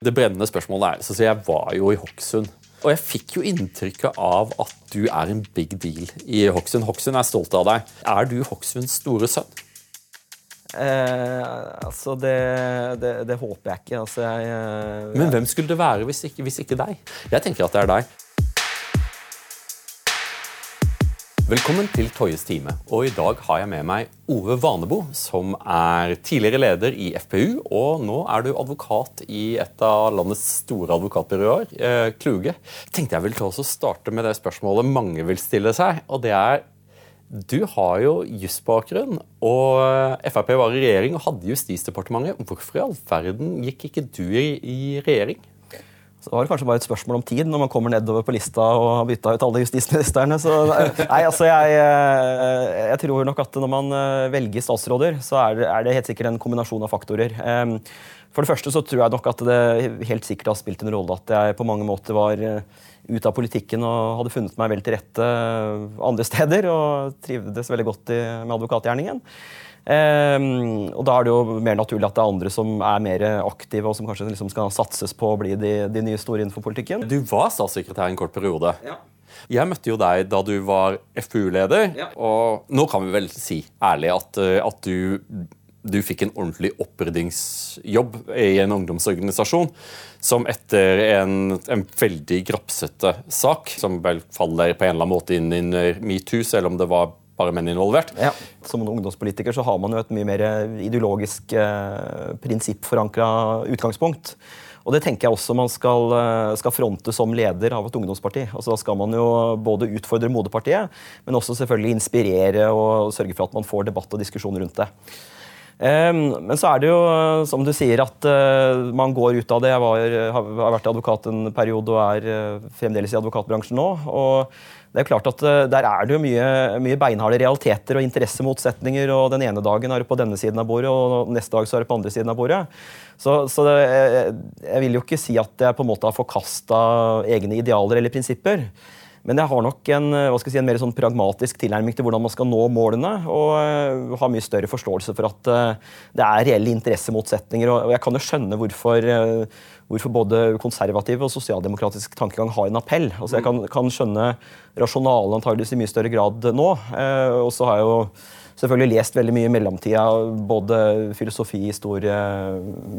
Det brennende spørsmålet er så jeg var jo i Hokksund. Og jeg fikk jo inntrykket av at du er en big deal i Hokksund. Hokksund er stolt av deg. Er du Hokksunds store sønn? Eh, altså, det, det, det, håper jeg ikke. Altså, jeg, jeg... Men hvem skulle det være hvis ikke, hvis ikke deg? Jeg tenker at det er deg. Velkommen til Toyes time. Og I dag har jeg med meg Ove Vanebo, som er tidligere leder i FPU. Og nå er du advokat i et av landets store advokatbyråer, eh, Kluge. Tenkte jeg ville starte med det spørsmålet mange vil stille seg. og det er du har jo jusbakgrunn, og Frp var i regjering og hadde Justisdepartementet. Hvorfor i all verden gikk ikke du i regjering? Så det kanskje bare et spørsmål om tid når man kommer nedover på lista og har bytta ut alle justisministrene. Så, nei, altså jeg, eh, jeg, tror nok at når man eh, velger statsråder, så er det, er det, helt sikkert en kombinasjon av faktorer. For det første så tror jeg nok at det helt sikkert har spilt en rolle at jeg på mange måter var eh, ute av politikken og hadde funnet meg vel til rette andre steder og trivdes veldig godt med advokatgjerningen. Um, og Da er det jo mer naturlig at det er andre som er mer aktive og som kanskje liksom skal satses på å bli de, de nye store innenfor politikken. Du var statssekretær en kort periode. Ja. Jeg møtte jo deg da du var FPU-leder, ja. og nå kan vi vel si ærlig at, eh, at du, du fikk en ordentlig oppryddingsjobb i en ungdomsorganisasjon som etter en, en veldig grapsete sak, som vel faller på en eller annen måte inn under metoo, selv om det var bare menn involvert. Ja. Som ungdomspolitiker så har man jo et mye mer ideologisk eh, prinsippforankra utgangspunkt. Og det tenker jeg også man skal, eh, skal, fronte som leder av et ungdomsparti. Altså Da skal man jo både utfordre moderpartiet, men også selvfølgelig inspirere og sørge for at man får debatt og diskusjon rundt det. Men så er det jo, som du sier, at eh, man går ut av det. Jeg var, har vært advokat en periode og er eh, fremdeles i advokatbransjen nå. og det er klart at eh, Der er det jo mye, mye beinharde realiteter og interessemotsetninger. og Den ene dagen er det på denne siden av bordet, og neste dag så er det på andre siden av bordet. Så, så det, jeg, jeg, vil jo ikke si at jeg på en måte har forkasta egne idealer eller prinsipper. Men jeg har nok en, si, en mer sånn pragmatisk tilnærming til hvordan man skal nå målene. Og har mye større forståelse for at det er reelle interessemotsetninger. Og, jeg kan jo skjønne hvorfor hvorfor både konservativ og sosialdemokratisk tankegang har en appell. Altså jeg kan, kan skjønne rasjonalet antageligvis i mye større grad nå. Eh, og så har jeg jo selvfølgelig lest veldig mye i mellomtida. Både filosofi, historie,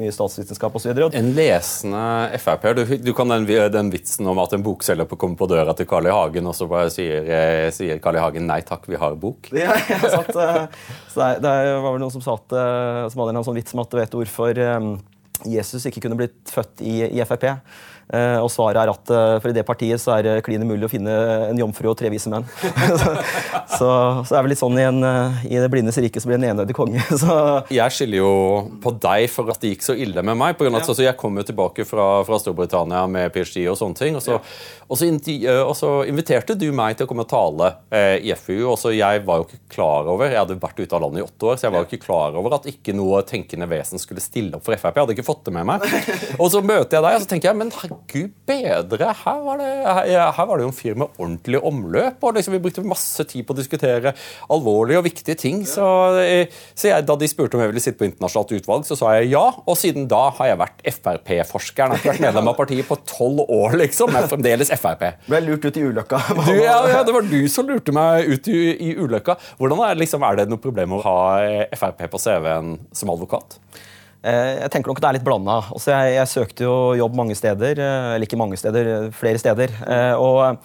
mye statsvitenskap osv. En lesende Frp-er. Du, du, kan den, den, vitsen om at en bokselger kommer på døra til Carl I. Hagen, og så bare sier, eh, sier Carl I. Hagen nei takk, vi har bok. Ja, jeg har satt, eh, så det, det var vel noen som sa at, som hadde en sånn vits om at du vet hvorfor Jesus ikke kunne blitt født i, i Frp. Eh, og svaret er at eh, for i det partiet så er det klin umulig å finne en jomfru og tre vise menn. så, så, så, er det litt sånn i, en, eh, i det blindes rike så blir en enøyd konge. Så. Jeg skylder jo på deg for at det gikk så ille med meg. På grunn av at, ja. Jeg kom jo tilbake fra, fra, Storbritannia med PhD og sånne ting. Og så, ja. og, så, og så, inviterte du meg til å komme og tale eh, i FU. og så Jeg var jo ikke klar over Jeg hadde vært ute av landet i åtte år, så jeg var jo ikke klar over at ikke noe tenkende vesen skulle stille opp for Frp. Jeg hadde ikke fått det med meg. Og så møter jeg deg, og så tenker jeg men gud bedre. Her var, det, her, her var det jo en fyr med ordentlig omløp. og liksom Vi brukte masse tid på å diskutere alvorlige og viktige ting. Så, så jeg, Da de spurte om jeg ville sitte på internasjonalt utvalg, så sa jeg ja. Og siden da har jeg vært Frp-forskeren. Jeg har vært medlem av partiet på tolv år, liksom. Jeg er fremdeles Frp. Ble lurt ut i ulykka. Du, ja, ja, det var du som lurte meg ut i, i ulykka. Hvordan er, liksom, er det noe problem å ha Frp på CV-en som advokat? Eh, jeg tenker nok det er litt blanda. Altså jeg, jeg, søkte jo jobb mange steder. Eh, eller ikke mange steder, flere steder. Eh, og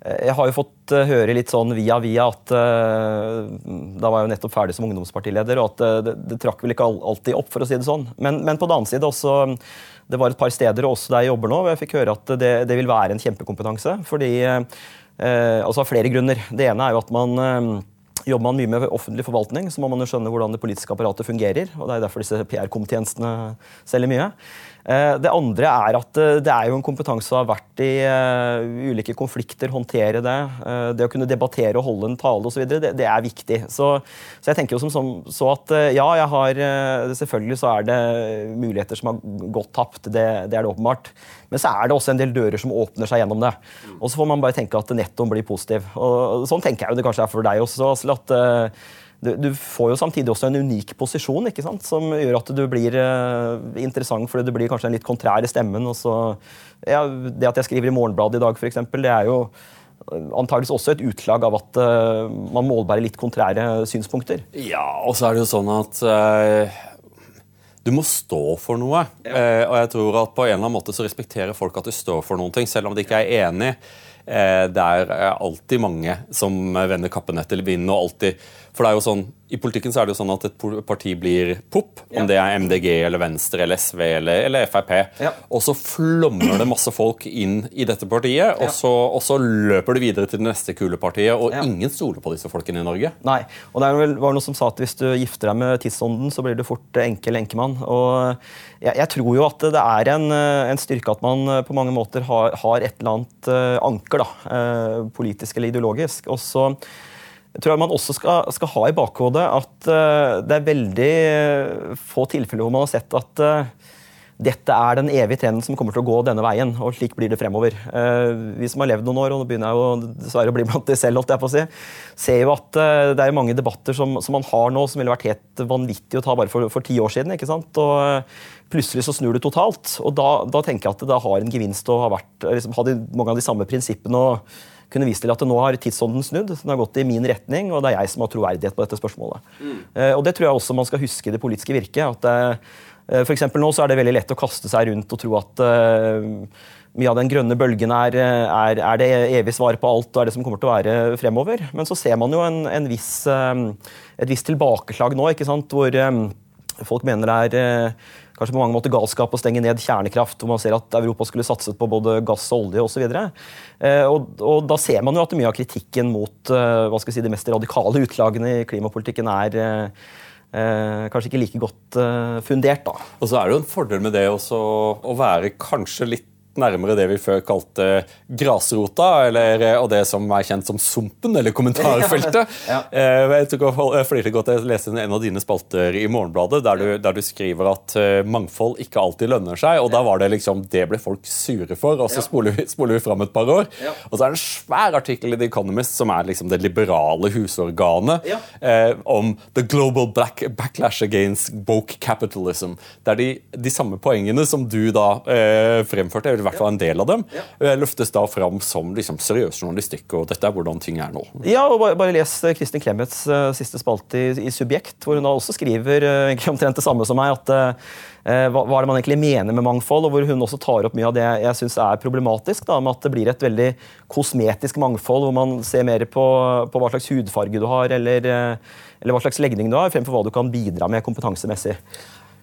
jeg har jo fått høre litt sånn via via at Da var jeg jo nettopp ferdig som ungdomspartileder, og at det, det trakk vel ikke alltid opp, for å si det sånn. Men, men på den annen side også Det var et par steder, også der jeg jobber nå, hvor jeg fikk høre at det, det vil være en kjempekompetanse. Fordi Altså av flere grunner. Det ene er jo at man Jobber man mye med offentlig forvaltning, så må man jo skjønne hvordan det politiske apparatet fungerer. og Det er derfor disse PR-komtjenestene selger mye. Eh, det andre er at eh, det er jo en kompetanse som har vært i uh, ulike konflikter, håndtere det. Det å kunne debattere og holde en tale osv. Det, det er viktig. Så, så, jeg tenker jo som, som så at ja, jeg har Selvfølgelig så er det muligheter som har gått tapt. Det, det, er det åpenbart. Men så er det også en del dører som åpner seg gjennom det. Og så får man bare tenke at nettoen blir positiv. Og sånn tenker jeg jo det kanskje er for deg også. at du, du, får jo samtidig også en unik posisjon ikke sant? som gjør at du blir eh, interessant fordi du blir kanskje en litt kontrær i stemmen. Og så, ja, det at jeg skriver i Morgenbladet i dag, for eksempel, det er jo antageligvis også et utslag av at eh, man målbærer litt kontrære synspunkter. Ja, og så er det jo sånn at eh, du må stå for noe. Ja. Uh, og jeg tror at på en eller annen måte så respekterer folk at du står for noen ting, selv om de ikke er enig. Det er alltid mange som vender kappen etter vinden og alltid. For det er jo sånn i politikken så er det jo sånn at et parti blir pop, om det er MDG eller Venstre eller SV eller, eller Frp. Ja. Og så flommer det masse folk inn i dette partiet, og så, og, så, løper det videre til det neste kule partiet. Og ingen stoler på disse folkene i Norge. Nei, og det vel, var noe som sa at hvis du gifter deg med tidsånden, så blir du fort enkel enkemann. Og jeg, jeg, tror jo at det er en, en, styrke at man på mange måter har, har et eller annet eh, anker, da, eh, politisk eller ideologisk. Og så jeg tror man også skal, skal ha i bakhodet at uh, det er veldig få tilfeller hvor man har sett at uh, dette er den evige trenden som kommer til å gå denne veien, og slik blir det fremover. Uh, vi som har levd noen år, og nå begynner jeg jo dessverre å bli blant de selv, holdt jeg på å si, ser jo at det er mange debatter som, som, man har nå som ville vært helt vanvittig å ta bare for, for ti år siden. ikke sant? Og plutselig så snur det totalt. Og da, da tenker jeg at det har en gevinst å ha vært, liksom, ha de, mange av de samme prinsippene. og kunne vist til at nå har tidsånden snudd. Den har gått i min retning, og det er jeg som har troverdighet på dette spørsmålet. Mm. Eh, og Det tror jeg også man skal huske i det politiske virket. at eh, for nå så er det veldig lett å kaste seg rundt og tro at uh, mye av den grønne bølgen er, er, er, det evige svaret på alt og er det som kommer til å være fremover. Men så ser man jo en, en viss, et visst tilbakeslag nå, hvor folk mener det er kanskje på mange måter galskap å stenge ned kjernekraft, hvor man ser at Europa skulle satset på både gass og olje osv. Eh, og, og da ser man jo at mye av kritikken mot eh, hva skal jeg si, de mest radikale utlagene i klimapolitikken er Eh, kanskje ikke like godt eh, fundert. da. Og så er det jo en fordel med det også å være kanskje litt nærmere det vi før kalte grasrota, eller, og det som er kjent som Sumpen, eller kommentarfeltet. ja. tror jeg flirte godt jeg leste en av dine spalter i Morgenbladet, der du, der du, skriver at eh, mangfold ikke alltid lønner seg. og da var Det liksom, det ble folk sure for, og så spoler vi, spoler vi fram et par år. Ja. Og så er det en svær artikkel i The Economist, som er liksom det liberale husorganet, ja. eh, om the global black, backlash against woke capitalism. Det er de, de samme poengene som du da eh, fremførte i hvert fall en del av dem, løftes da fram som liksom, seriøs journalistikk. og Dette er hvordan ting er nå. Ja, og Bare, bare les eh, Kristin Clemets uh, siste spalte i, i, Subjekt, hvor hun da også skriver uh, omtrent det samme som meg. at uh, hva, hva, er det man egentlig mener med mangfold, og hvor hun også tar opp mye av det jeg syns er problematisk. Da, med At det blir et veldig kosmetisk mangfold, hvor man ser mer på, på hva slags hudfarge du har, eller, eller hva slags legning du har, fremfor hva du kan bidra med kompetansemessig.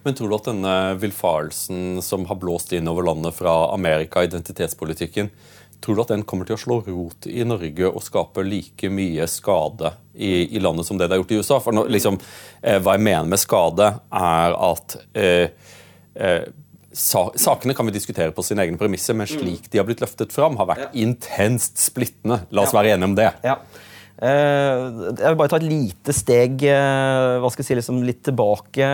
Men tror du at denne villfarelsen som har blåst inn over landet fra Amerika, identitetspolitikken, tror du at den kommer til å slå rot i Norge og skape like mye skade i, i landet som det det har gjort i USA? For nå, liksom, eh, Hva jeg mener med skade, er at eh, eh, Sakene kan vi diskutere på sine egne premisser, men slik de har blitt løftet fram, har vært intenst splittende. La oss være enige om det. Ja. Eh, jeg vil bare ta et lite steg eh, hva skal jeg si, liksom litt tilbake.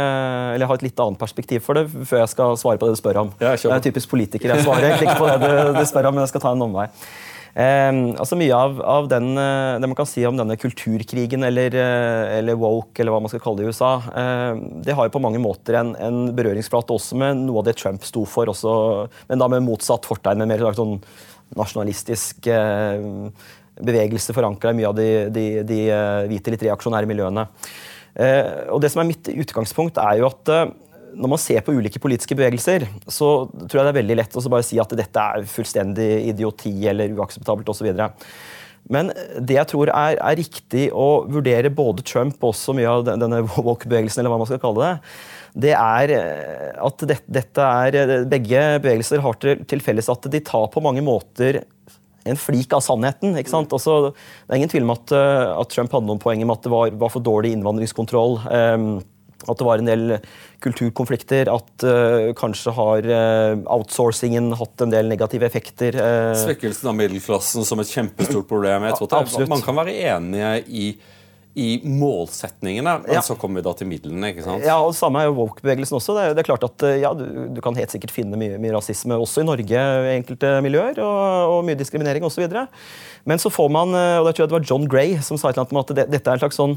Eller ha et litt annet perspektiv for det før jeg skal svare på det du spør om. Ja, det er typisk politiker. Jeg svarer egentlig ikke på det du, du, spør om, men jeg skal ta en omvei. Eh, altså Mye av, av den, det man kan si om denne kulturkrigen, eller, eller, woke, eller hva man skal kalle det i USA, eh, det har jo på mange måter en, en, berøringsflate også med noe av det Trump sto for, også, men da med motsatt fortegn, med mer sånn nasjonalistisk bevegelse forankra i mye av de, de, de eh, hvite, litt reaksjonære miljøene. Eh, og det som er Mitt utgangspunkt er jo at eh, når man ser på ulike politiske bevegelser, så tror jeg det er veldig lett å bare si at dette er fullstendig idioti eller uakseptabelt osv. Men det jeg tror er, er, riktig å vurdere både Trump og også mye av denne woke-bevegelsen, eller hva man skal kalle det, det er at dette, dette er Begge bevegelser har til, til felles at de tar på mange måter en flik av sannheten. ikke sant? Også, det er ingen tvil om at, eh, at, Trump hadde noen poenger med at det var, var for dårlig innvandringskontroll. Um, at det var en del kulturkonflikter. At uh, kanskje har uh, outsourcingen hatt en del negative effekter. Uh, Svekkelsen av middelklassen som et kjempestort problem. Jeg tror at Man kan være enige i i målsetningene, men ja. så kommer vi da til midlene. ikke sant? Ja, og Samme er jo woke-bevegelsen også. Det er, det er, klart at ja, du, du, kan helt sikkert finne mye, mye, rasisme også i Norge i enkelte miljøer, og, og mye diskriminering osv. Men så får man, og da tror jeg det var John Gray som sa et eller annet om at det, dette er en slags sånn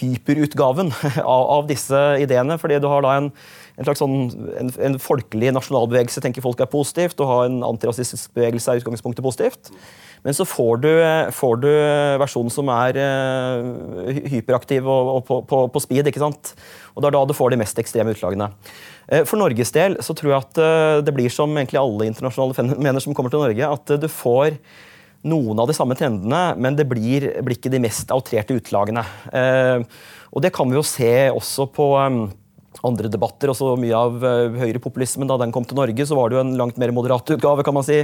hyperutgaven av, av, disse ideene. fordi du har da en, en slags sånn, en, en, folkelig nasjonalbevegelse tenker folk er positivt, og har en antirasistisk bevegelse er utgangspunktet positivt. Men så får du, får du versjonen som er uh, hyperaktiv og, og på, på, på, speed. ikke sant? Og Det er da du får de mest ekstreme utslagene. Uh, for Norges del så tror jeg at det blir som egentlig alle internasjonale fenomener som kommer til Norge, at du får noen av de samme trendene, men det blir, blir ikke de mest outrerte utlagene. og Det kan vi jo se også på andre debatter. Også mye av høyrepopulismen da den kom til Norge, så var det jo en langt mer moderat utgave. kan man si.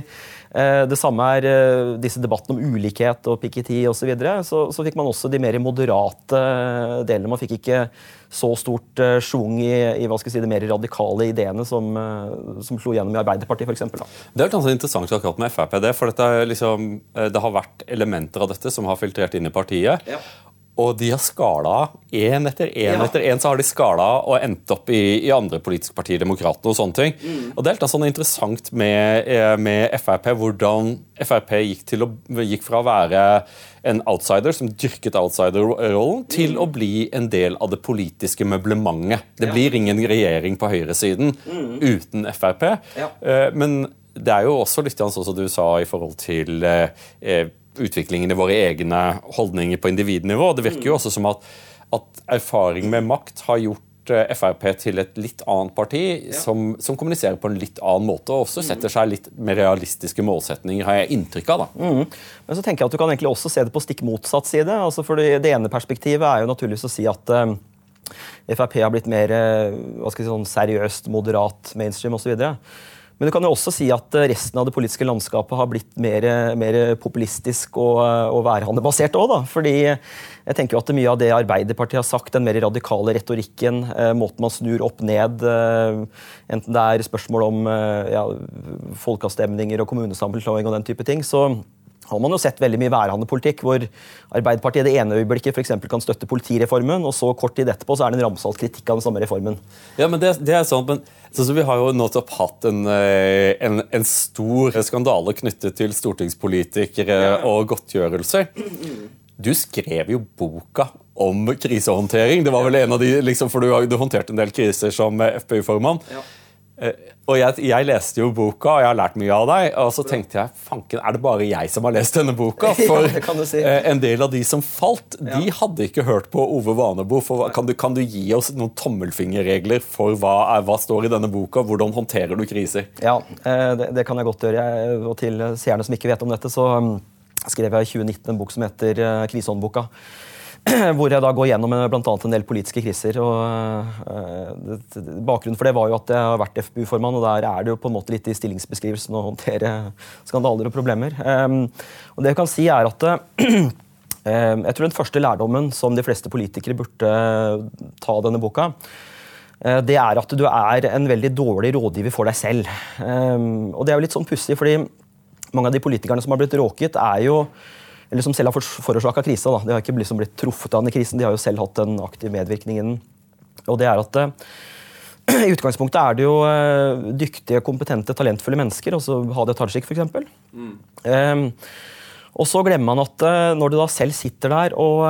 Uh, det samme er uh, disse debattene om ulikhet og piketi osv. Så, videre. så Så fikk man også de mer moderate delene. Man fikk ikke så stort schwung i, i, hva skal jeg si, de mer radikale ideene som, som slo gjennom i Arbeiderpartiet f.eks. Det er litt interessant akkurat med Frp. Det, for dette, liksom, det har vært elementer av dette som har filtrert inn i partiet. Ja. Og de har skala én etter én ja. etter én. så har de skala og endt opp i, i andre politiske partier, Demokratene og sånne ting. Mm. Og Det er helt sånn interessant med, eh, med, Frp, hvordan Frp gikk, å, gikk, fra å være en outsider som dyrket outsider-rollen, til mm. å bli en del av det politiske møblementet. Det ja. blir ingen regjering på høyresiden mm. uten Frp. Ja. Eh, men det er jo også litt sånn som du sa i forhold til eh, utviklingen i våre egne holdninger på individnivå. Det virker jo også som at, at erfaring med makt har gjort eh, Frp til et litt annet parti ja. som, som, kommuniserer på en litt annen måte og også setter seg litt mer realistiske målsetninger, har jeg inntrykk av. da. Mm. Men så tenker jeg at Du kan egentlig også se det på stikk motsatt side. Altså for Det, det ene perspektivet er jo naturligvis å si at um, Frp har blitt mer uh, hva skal jeg si, sånn seriøst, moderat, mainstream osv. Men du kan jo også si at eh, resten av det politiske landskapet har blitt mer, mer populistisk og, og værhandebasert òg. Fordi jeg tenker jo at mye av det Arbeiderpartiet har sagt, den mer radikale retorikken, eh, måten man snur opp ned eh, Enten det er spørsmål om ja, folkeavstemninger og kommunesammenslåing og den type ting, så har man jo sett veldig mye værhandepolitikk, hvor Arbeiderpartiet i det ene øyeblikket for kan støtte politireformen, og så kort tid etterpå så er det en ramsalt kritikk av den samme reformen. Ja, men det, det er sånn, men så, så Vi har jo nettopp hatt en, eh, en, en, stor skandale knyttet til stortingspolitikere og godtgjørelser. Du skrev jo boka om krisehåndtering. Det var vel en av de, liksom, for Du, du håndterte en del kriser som FpU-formann. Ja. Eh, og jeg, jeg, leste jo boka, og jeg har lært mye av deg. Og så tenkte jeg fanken, er det bare jeg som har lest denne boka? For ja, si. Eh, en del av de som falt, ja. de hadde ikke hørt på Ove Vanebo. For, kan, du, kan, du, gi oss noen tommelfingerregler for hva, er, hva, står i denne boka? Hvordan håndterer du kriser? Ja, eh, det, det kan jeg godt gjøre. Og til seerne som ikke vet om dette, så mm, skrev jeg i 2019 en bok som heter Krisehåndboka. hvor jeg da går gjennom eh, bl.a. en del politiske kriser. og uh, Bakgrunnen for det var jo at jeg har vært FPU-formann, og der er det jo på en måte litt i stillingsbeskrivelsen å håndtere skandaler og problemer. Um, og det jeg kan si er at uh, jeg tror den første lærdommen som de fleste politikere burde ta av denne boka, det er at du er en veldig dårlig rådgiver for deg selv. Um, og det er jo litt sånn pussig, fordi mange av de politikerne som har blitt råket, er jo eller som selv har forårsaka krisa. De har ikke liksom blitt truffet av denne krisen, de har jo selv hatt en aktiv medvirkning i den. Og det er at uh, I utgangspunktet er det jo uh, dyktige, kompetente, talentfulle mennesker. altså Hadia Tajik f.eks. Mm. Um, og så glemmer man at uh, når du da selv sitter der og,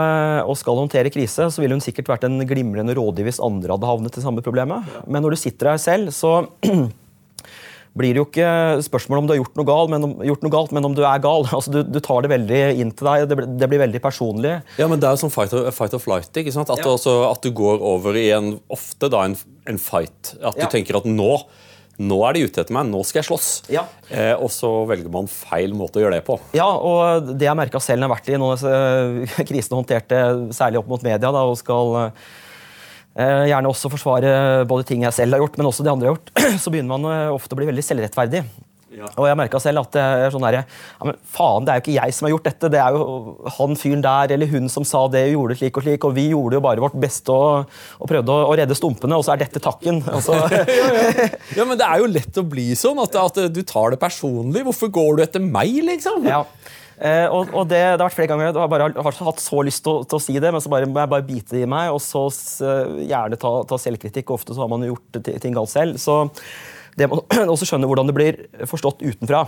og, skal håndtere krise, så ville hun sikkert vært en glimrende rådgiver hvis andre hadde havnet i samme problemet. Ja. Men når du sitter der selv, så blir det jo ikke spørsmål om du har gjort noe, galt, men om, gjort noe galt, men om du er gal. Altså, du, du, tar det veldig inn til deg. Det, det, blir veldig personlig. Ja, men Det er jo som fight or, fight or flight. ikke sant? At, ja. også, at, du går over i en, ofte da en, en fight. At du ja. tenker at nå nå er de ute etter meg, nå skal jeg slåss. Ja. Eh, og så velger man feil måte å gjøre det på. Ja, og det jeg merka selv når jeg har vært i noen krisene håndterte, særlig opp mot media, da, og skal Eh, gjerne også forsvare både ting jeg selv har gjort, men også det andre har gjort. Så begynner man eh, ofte å bli veldig selvrettferdig. Ja. Og jeg merka selv at det er sånn der, ja, men faen, det er jo ikke jeg som har gjort dette, det er jo han fyren der eller hun som sa det og gjorde slik og slik, og vi gjorde jo bare vårt beste og, og prøvde å, å, redde stumpene, og så er dette takken. Altså. ja, ja, men det er jo lett å bli sånn, at, at, du tar det personlig. Hvorfor går du etter meg, liksom? Ja. Eh, og, og det, det, har vært flere ganger jeg har bare har hatt så lyst til, til, å si det, men så bare, må jeg bare bite i meg, og så uh, gjerne ta, ta, selvkritikk. Ofte så har man gjort ting galt selv. Så det må også skjønne hvordan det blir forstått utenfra.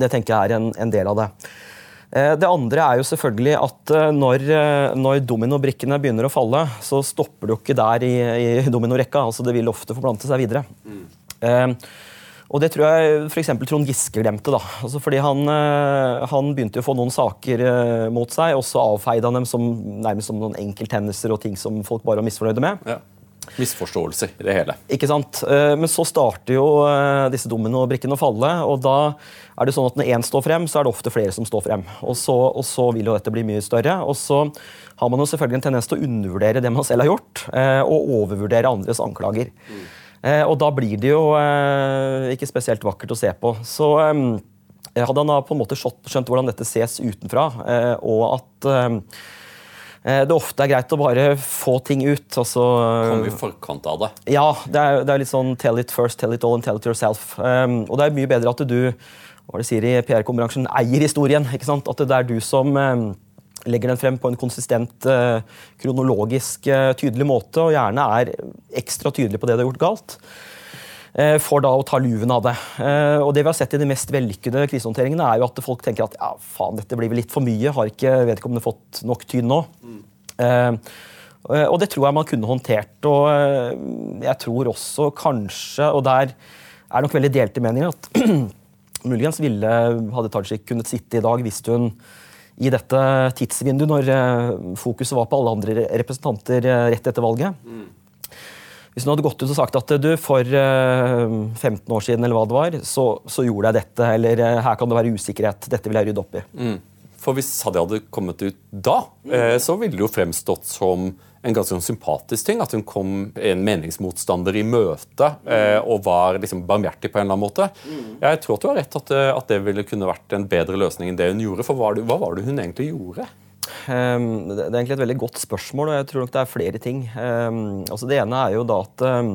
Det tenker jeg er en, en del av det. Eh, det andre er jo selvfølgelig at eh, når, eh, når dominobrikkene begynner å falle, så stopper det jo ikke der i, i dominorekka. altså Det vil ofte forplante seg videre. Mm. Eh, og det tror jeg f.eks. Trond Giske glemte. da. Altså fordi han, han, begynte å få noen saker mot seg, og så avfeide han dem som, nærmest som noen enkelthendelser og ting som folk bare var misfornøyde med. Ja. Misforståelser i det hele. Ikke sant? Eh, men så starter jo eh, disse dominobrikkene å falle. og da er det sånn at Når én står frem, så er det ofte flere som står frem. Og så, og så, vil jo dette bli mye større. Og så har man jo selvfølgelig en tendens til å undervurdere det man selv har gjort, eh, og overvurdere andres anklager. Mm. Og da blir det jo ikke spesielt vakkert å se på. Så hadde han da på en måte skjønt hvordan dette ses utenfra, og at Eh, det ofte er greit å bare få ting ut. Altså, Komme i forkant av det. Ja. Det er, det er, litt sånn tell it first, tell it all and tell it yourself. Um, og det er mye bedre at du hva det sier i PR-bransjen, eier historien. ikke sant? At det er du som um, legger den frem på en konsistent, uh, kronologisk uh, tydelig måte, og gjerne er ekstra tydelig på det du har gjort galt. Eh, for da å ta luven av det. Eh, og det vi har sett i de mest vellykkede krisehåndteringene, er jo at folk tenker at ja, faen, dette blir vel litt for mye. Har ikke vedkommende fått nok tyn nå? Mm. Og det tror jeg man kunne håndtert. Og jeg tror også kanskje, og der er nok veldig delte meninger, at muligens ville hadde Tajik kunnet sitte i dag hvis hun i dette tidsvinduet, når fokuset var på alle andre representanter rett etter valget. Hvis hun hadde gått ut og sagt at du for 15 eh, år siden eller hva det var, så, så gjorde jeg dette, eller eh, her kan det være usikkerhet, dette vil jeg rydde opp i. Mm. For hvis Hadia hadde kommet ut da, eh, så ville det jo fremstått som en ganske sånn sympatisk ting. At hun kom en meningsmotstander i møte og var liksom barmhjertig på en eller annen måte. Jeg tror at du har rett at, at det ville kunne vært en bedre løsning enn det hun gjorde. For hva, hva var det hun egentlig gjorde? Um, det er egentlig et veldig godt spørsmål, og jeg tror nok det er flere ting. Um, altså det ene er jo da at um,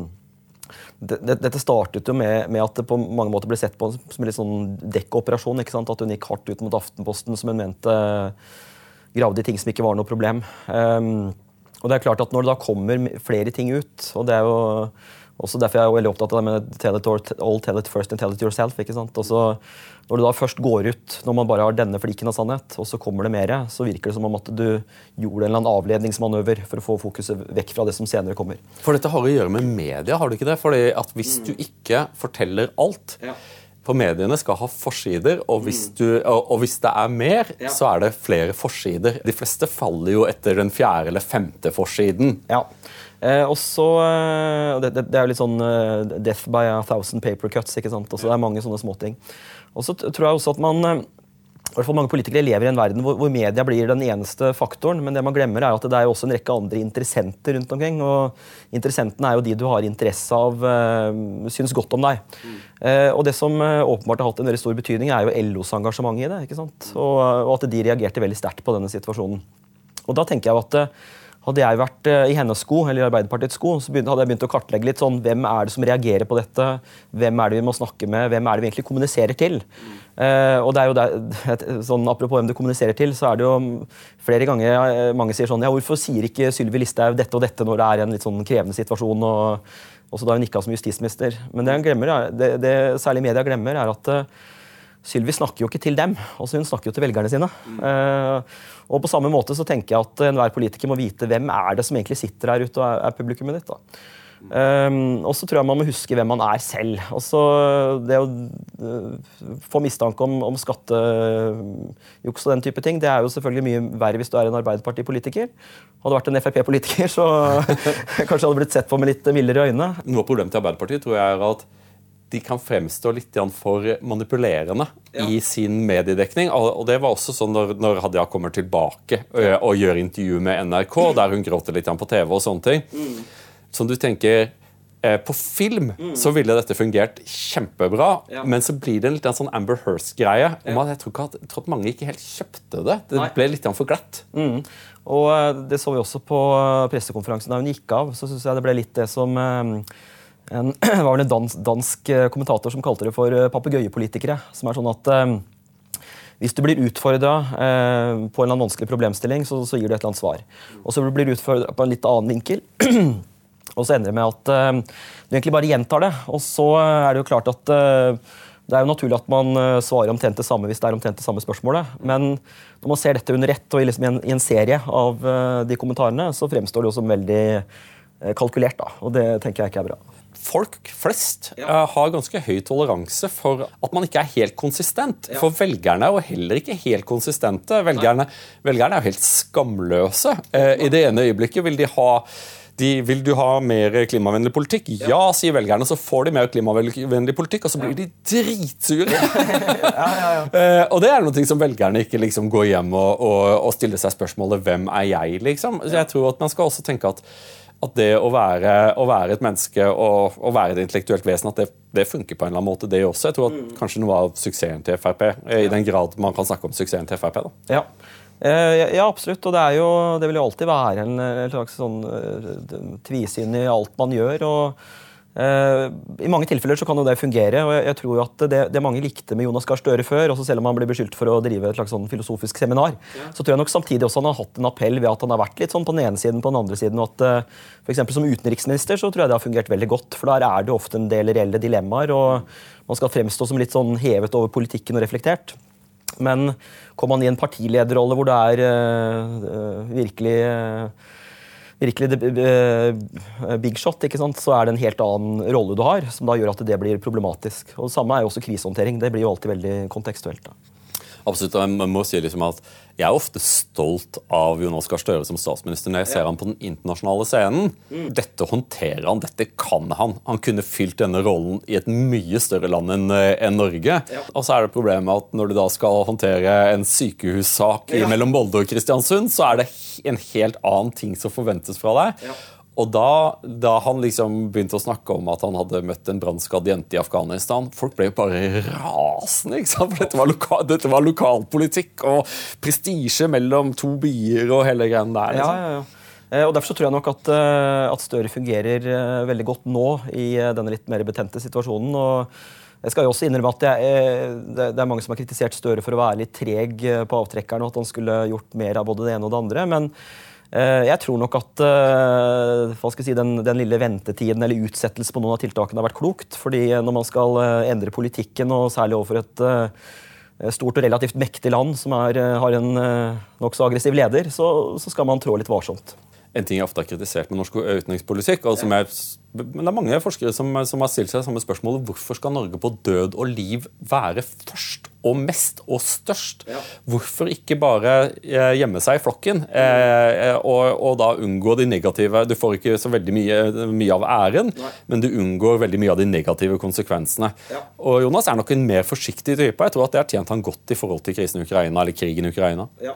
det, det, Dette startet jo med, med, at det på mange måter ble sett på som en litt sånn dekkoperasjon. ikke sant? At hun gikk hardt ut mot Aftenposten, som hun mente gravde i ting som ikke var noe problem. Og det er klart at Når det da kommer flere ting ut, og det er jo også derfor jeg er veldig opptatt av det med tell it all, tell it first and tell it yourself. ikke sant? Også, når du da først går ut, når man bare har denne fliken av sannhet, og så kommer det mer, så virker det som om at du gjorde en eller annen avledningsmanøver for å få fokuset vekk fra det som senere kommer. For dette har å gjøre med media, har du ikke det? Fordi at Hvis du ikke forteller alt ja. For mediene skal ha forsider, og hvis, du, og, og hvis det er mer, ja. så er det flere forsider. De fleste faller jo etter den fjerde eller femte forsiden. Ja. Eh, og så, eh, det, det, er jo litt sånn uh, death by a thousand paper cuts. ikke sant? Også, det er mange sånne småting. Og så tror jeg også at man eh, hvert fall Mange politikere lever i en verden hvor, hvor, media blir den eneste faktoren. Men det man glemmer er at det er også en rekke andre interessenter rundt omkring. og Interessentene er jo de du har interesse av, øh, syns godt om deg. Mm. Uh, og Det som uh, åpenbart har hatt en veldig stor betydning, er jo LOs engasjement i det. ikke sant? Og, og at de reagerte veldig sterkt på denne situasjonen. Og da tenker jeg at hadde jeg vært i hennes sko, eller i Arbeiderpartiets sko, så hadde jeg begynt å kartlegge litt sånn, hvem er det som reagerer på dette, hvem er det vi må snakke med, hvem er det vi egentlig kommuniserer til. Uh, og det er jo der, sånn, Apropos hvem du kommuniserer til, så er det jo flere ganger uh, mange sier sånn ja, Hvorfor sier ikke Sylvi Listhaug dette og dette når det er en litt sånn krevende situasjon? og også da hun ikke som justisminister. Men det, glemmer, det, det særlig media glemmer, er at Sylvi snakker jo ikke til dem. Også hun snakker jo til velgerne sine. Uh, og på samme måte så tenker jeg at enhver politiker må vite hvem er det som egentlig sitter her ute og er, er publikummet ditt. da. Um, og så tror jeg man må huske hvem man er selv. Også det å uh, få mistanke om, om skattejuks og den type ting, det er jo selvfølgelig mye verre hvis du er en Arbeiderpartipolitiker. Hadde du vært en Frp-politiker, så kanskje hadde blitt sett på med litt mildere øyne. Noe av problemet til Arbeiderpartiet tror jeg er at de kan fremstå litt for manipulerende ja. i sin mediedekning. Og det var også sånn når, når Hadia kommer tilbake og gjør intervju med NRK, der hun gråter litt på TV og sånne ting. Mm. Som du tenker på film mm. så ville dette fungert kjempebra, ja. men så blir det en litt sånn Amber Hirst-greie. Ja. Jeg, tror at, jeg tror at mange ikke helt kjøpte det. Det Nei. ble litt for glatt. Mm. Og Det så vi også på pressekonferansen da hun gikk av. så synes jeg Det ble litt det som en, var vel en dansk, dansk, eh, kommentator som kalte det for eh, papegøyepolitikere. Som er sånn at eh, hvis du blir utfordra eh, på en eller annen vanskelig problemstilling, så, så, gir du et eller annet svar. Og så blir du utfordra på en litt annen vinkel, og så ender det med at eh, du egentlig bare gjentar det. Og så er det jo klart at eh, Det er jo naturlig at man eh, svarer omtrent det samme hvis det er omtrent det samme spørsmålet. Men når man ser dette under ett og liksom i, en, i, en, serie av uh, de kommentarene, så fremstår det jo som veldig uh, kalkulert. da, Og det tenker jeg ikke er bra. Folk flest uh, har ganske høy toleranse for at man ikke er helt konsistent. Ja. For velgerne er jo heller ikke helt konsistente. Velgerne, velgerne er jo helt skamløse. I det ene øyeblikket vil de ha de, vil du ha mer klimavennlig politikk? Ja. ja, sier velgerne. Så får de mer klimavennlig politikk, og så blir de dritsure. ja, ja, uh, og det er noe som velgerne ikke liksom går hjem og, og, og stiller seg spørsmålet 'Hvem er jeg?' liksom. Så jeg tror at man skal også tenke at at det å være, å være et menneske og, og, være et intellektuelt vesen, at det, det, funker på en eller annen måte, det også. Jeg tror at mm. kanskje noe av suksessen til Frp, i den grad man kan snakke om suksessen til Frp. da. Ja. Eh, ja, absolutt. Og det, er jo, det vil jo alltid være en, en slags sånn uh, tvisyn i alt man gjør. og uh, I mange tilfeller så kan jo det fungere. og Jeg, jeg tror at det, det, mange likte med Jonas Gahr Støre før, også selv om han blir beskyldt for å drive et slags sånn filosofisk seminar, ja. så tror jeg nok samtidig også han har hatt en appell ved at han har vært litt sånn på den ene siden på den andre siden. og at uh, for Som utenriksminister så tror jeg det har fungert veldig godt. For der er det ofte en del reelle dilemmaer. og Man skal fremstå som litt sånn hevet over politikken og reflektert. Men kommer man i en partilederrolle hvor det er uh, virkelig uh, virkelig big shot, ikke sant? så er det en helt annen rolle du har, som da gjør at det blir problematisk. Og Det samme er jo også krisehåndtering. Det blir jo alltid veldig kontekstuelt. da. Absolutt. og Jeg må si liksom at jeg er ofte stolt av Jonas Gahr Støre som statsminister når jeg ser ja. han på den internasjonale scenen. Mm. Dette håndterer han, dette kan han. Han kunne fylt denne rollen i et mye større land enn eh, en Norge. Ja. Og så er det problemet at når du da skal håndtere en sykehussak ja. mellom Molde og Kristiansund, så er det en helt annen ting som forventes fra deg. Og da, da, han liksom begynte å snakke om at han hadde møtt en brannskadd jente i Afghanistan Folk ble jo bare rasende, ikke sant? for dette var, loka, dette var lokalpolitikk og prestisje mellom to byer og hele greia der. Liksom. Ja, ja, ja. Eh, og Derfor så tror jeg nok at, eh, at Støre fungerer eh, veldig godt nå i denne litt mer betente situasjonen. og jeg skal jo også innrømme at jeg, Det er mange som har kritisert Støre for å være litt treg på avtrekkeren, og at han skulle gjort mer av både det ene og det andre. men jeg tror nok at eh, si, den, den, lille ventetiden eller utsettelse på noen av tiltakene har vært klokt. fordi når man skal eh, endre politikken, og særlig overfor et stort og relativt mektig land som er, har en nokså aggressiv leder, så, så, skal man trå litt varsomt. En ting jeg ofte har kritisert med norsk utenrikspolitikk, og som men det er mange forskere som, som, har stilt seg samme spørsmål. Hvorfor skal Norge på død og liv være først og mest og størst? Ja. Hvorfor ikke bare eh, gjemme seg i flokken eh, og, og, da unngå de negative Du får ikke så veldig mye, mye av æren, Nei. men du unngår veldig mye av de negative konsekvensene. Ja. Og Jonas er nok en mer forsiktig type. Jeg tror at det har tjent han godt i forhold til krisen i Ukraina eller krigen i Ukraina. Ja,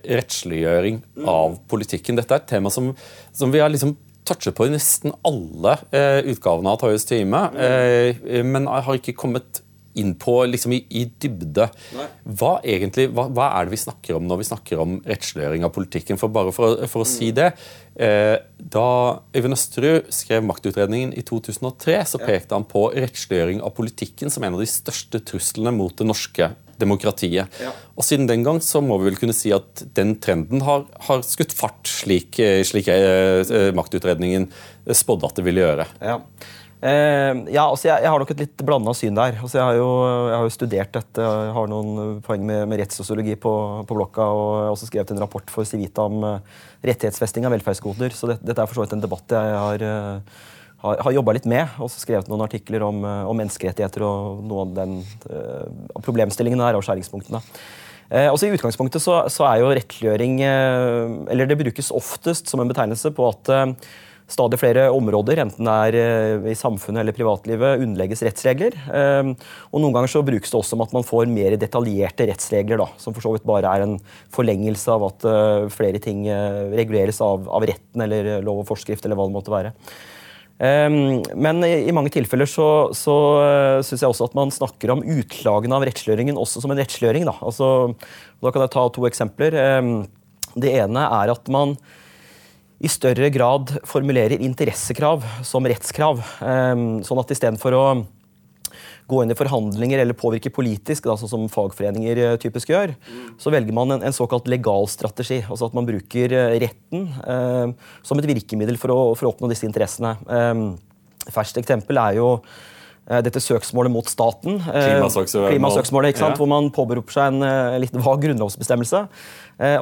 Rettsliggjøring mm. av politikken. Dette er et tema som, som vi har liksom touchet på i nesten alle eh, utgavene av Toyes time, eh, men har ikke kommet inn på liksom i, i dybde. Hva, egentlig, hva, hva, er det vi snakker om når vi snakker om rettsliggjøring av politikken? For bare for, for å si mm. det eh, Da Øyvind Østerud skrev maktutredningen i 2003, så pekte han på rettsliggjøring av politikken som en av de største truslene mot det norske demokratiet. Ja. Og Siden den gang så må vi vel kunne si at den trenden har, har skutt fart, slik, slik eh, maktutredningen spådde at det ville gjøre. Ja. Eh, ja, altså jeg, jeg, har nok et litt blanda syn der. Altså jeg, har jo, jeg, har jo, studert dette, jeg har noen poeng med, med rettssosiologi på, på, blokka. Og jeg har også skrevet en rapport for Civita om uh, rettighetsfesting av velferdsgoder. Så det, dette er for så vidt en debatt jeg har uh, har, har litt med. Og skrevet noen artikler om, eh, om, menneskerettigheter og noe av den uh, problemstillingen der og skjæringspunktene. Eh, også I utgangspunktet så, så, er jo rettsliggjøring eh, Eller det brukes oftest som en betegnelse på at eh, stadig flere områder, enten det er eh, i samfunnet eller privatlivet, underlegges rettsregler. Og Noen ganger så brukes det også om at man får mer detaljerte rettsregler, da, som for så vidt bare er en forlengelse av at flere ting reguleres av, av retten eller lov og forskrift, eller hva det måtte være. Men i mange tilfeller så, så eh, syns jeg også at man snakker om utslagene av rettsliggjøringen også som en rettsliggjøring. Da. Altså, da kan jeg ta to eksempler. Det ene er at man i større grad formulerer interessekrav som rettskrav. Ehm, sånn at istedenfor å gå inn i forhandlinger eller påvirke politisk, da, sånn som fagforeninger eh, typisk gjør, så velger man en, en såkalt legal strategi. Altså at man bruker eh, retten eh, som et virkemiddel for å, for å oppnå disse interessene. Eh, Ferskt eksempel er jo dette søksmålet mot staten. Klimasøksmålet. Klimasøksmålet, ikke sant? Ja. Hvor man påberoper seg en litt vag grunnlovsbestemmelse.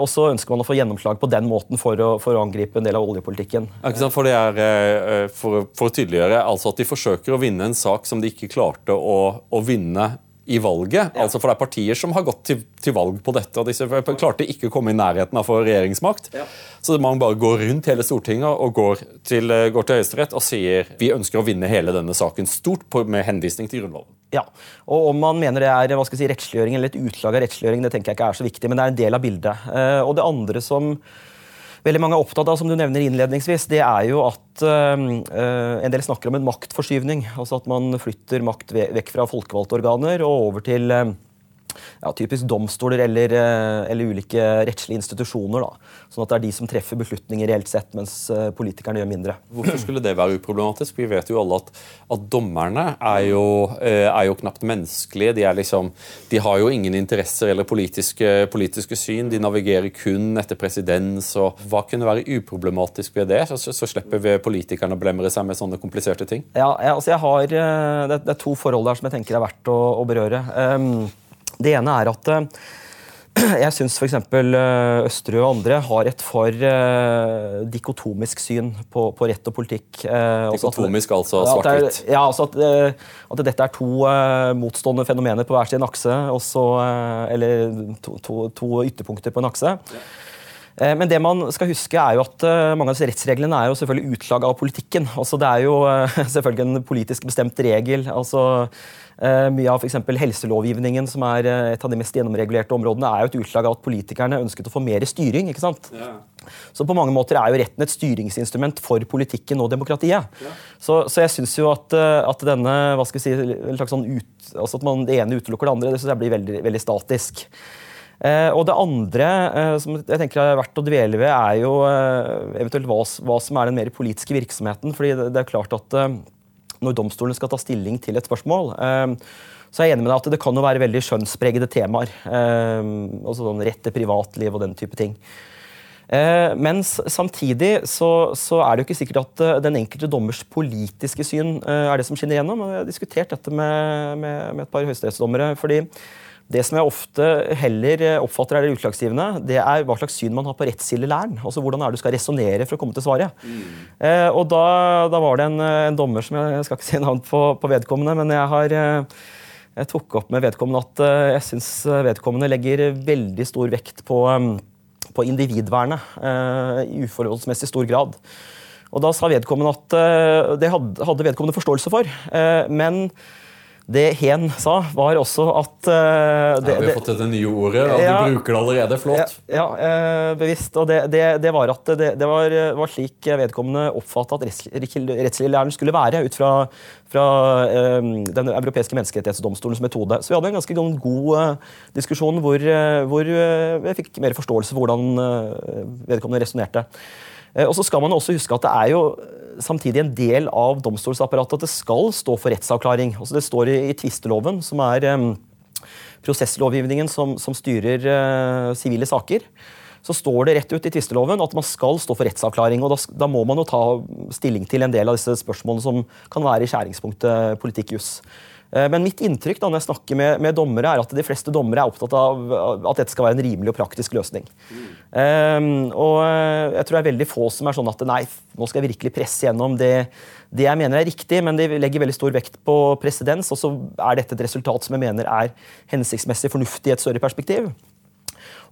Og så ønsker man å få gjennomslag på den måten for å, for å angripe en del av oljepolitikken. For, det er, for, for å tydeliggjøre, altså at De forsøker å vinne en sak som de ikke klarte å, å vinne i valget. Ja. Altså for Det er partier som har gått til, til, valg på dette, og disse klarte ikke å komme i nærheten av å få regjeringsmakt. Ja. Så man bare går rundt hele Stortinget og går til, går til Høyesterett og sier vi ønsker å vinne hele denne saken stort på, med henvisning til Grunnloven. Ja, og Om man mener det er hva skal jeg si, rettsliggjøring eller et utslag av rettsliggjøring, det tenker jeg ikke er så viktig, men det er en del av bildet. Og det andre som veldig mange er opptatt av, som du nevner innledningsvis, det er jo at uh, en del snakker om en maktforskyvning. Altså at man flytter makt vekk fra folkevalgte organer og over til uh, ja, typisk domstoler eller, eller, ulike rettslige institusjoner. Da. Sånn at det er de som treffer beslutninger reelt sett, mens politikerne gjør mindre. Hvorfor skulle det være uproblematisk? Vi vet jo alle at, at dommerne er jo, er jo, knapt menneskelige. De, liksom, de, har jo ingen interesser eller politiske, politiske, syn. De navigerer kun etter presedens. Hva kunne være uproblematisk ved det? Så, så slipper vi politikerne å blemre seg med sånne kompliserte ting. Ja, jeg, altså jeg har, det, det, er to forhold der som jeg tenker er verdt å, å berøre. Um, det ene er at jeg syns f.eks. Østerud og andre har et for uh, dikotomisk syn på, på, rett og politikk. Uh, dikotomisk, altså svart-hvitt? Ja, altså at, uh, at, dette er to motstående fenomener på hver sin akse. Også, eller to, to, to, ytterpunkter på en akse. Ja. Men det man skal huske er jo at mange av disse rettsreglene er jo selvfølgelig utslag av politikken. Altså det er jo selvfølgelig en politisk bestemt regel. altså mye av f.eks. helselovgivningen, som er et av de mest gjennomregulerte områdene, er jo et utslag av at politikerne ønsket å få mer styring. ikke sant? Ja. Så på mange måter er jo retten et styringsinstrument for politikken og demokratiet. Ja. Så, så, jeg syns jo at, at, denne hva skal vi si, sånn ut, altså at man, det ene utelukker det andre, det synes jeg blir veldig, veldig statisk. Eh, og det andre eh, som jeg tenker er verdt å dvele ved, er jo eh, eventuelt hva, hva, som er den mer politiske virksomheten. fordi det, er klart at når domstolen skal ta stilling til et spørsmål, så er jeg enig med deg at det kan jo være veldig skjønnspregede temaer. Eh, altså sånn rett til privatliv og den type ting. mens samtidig så, så, er det jo ikke sikkert at den enkelte dommers politiske syn er det som skinner gjennom. Jeg har diskutert dette med, med, med et par høyesterettsdommere. fordi det som jeg ofte heller oppfatter er det utslagsgivende, det er hva slags syn man har på rettskildelæren. Altså hvordan er det du skal resonnere for å komme til svaret. Mm. Eh, og da, da, var det en, en, dommer som jeg, jeg skal ikke si navn på, på vedkommende, men jeg har eh, jeg tok opp med vedkommende at jeg syns vedkommende legger veldig stor vekt på, på individvernet eh, i uforholdsmessig stor grad. Og da sa vedkommende at det hadde, hadde, vedkommende forståelse for, men det Hen sa, var også at uh, det, ja, Vi har fått dette nye ordet, og ja, du bruker det allerede. Flott. Ja, ja uh, bevisst. Og det, det, det, var at det, var, var, slik vedkommende oppfatta at rettsliglæren skulle være, ut fra, fra uh, Den europeiske menneskerettighetsdomstolens metode. Så vi hadde en ganske god diskusjon hvor, hvor jeg fikk mer forståelse for hvordan vedkommende resonnerte. Og så skal man også huske at det er jo samtidig en del av domstolsapparatet at det skal stå for rettsavklaring. Altså det står i, tvisteloven, som er um, prosesslovgivningen som, som styrer sivile uh, saker. Så står det rett ut i tvisteloven at man skal stå for rettsavklaring. og da, da, må man jo ta stilling til en del av disse spørsmålene som kan være i skjæringspunktet politikk-juss. Eh, men mitt inntrykk da, når jeg snakker med, med, dommere, er at de fleste dommere er opptatt av at dette skal være en rimelig og praktisk løsning. Mm. Um, og eh, jeg tror det er veldig få som er sånn at nei, nå skal jeg virkelig presse gjennom det, det jeg mener er riktig, men de legger veldig stor vekt på presedens, og så er dette et resultat som jeg mener er hensiktsmessig fornuftig i et større perspektiv.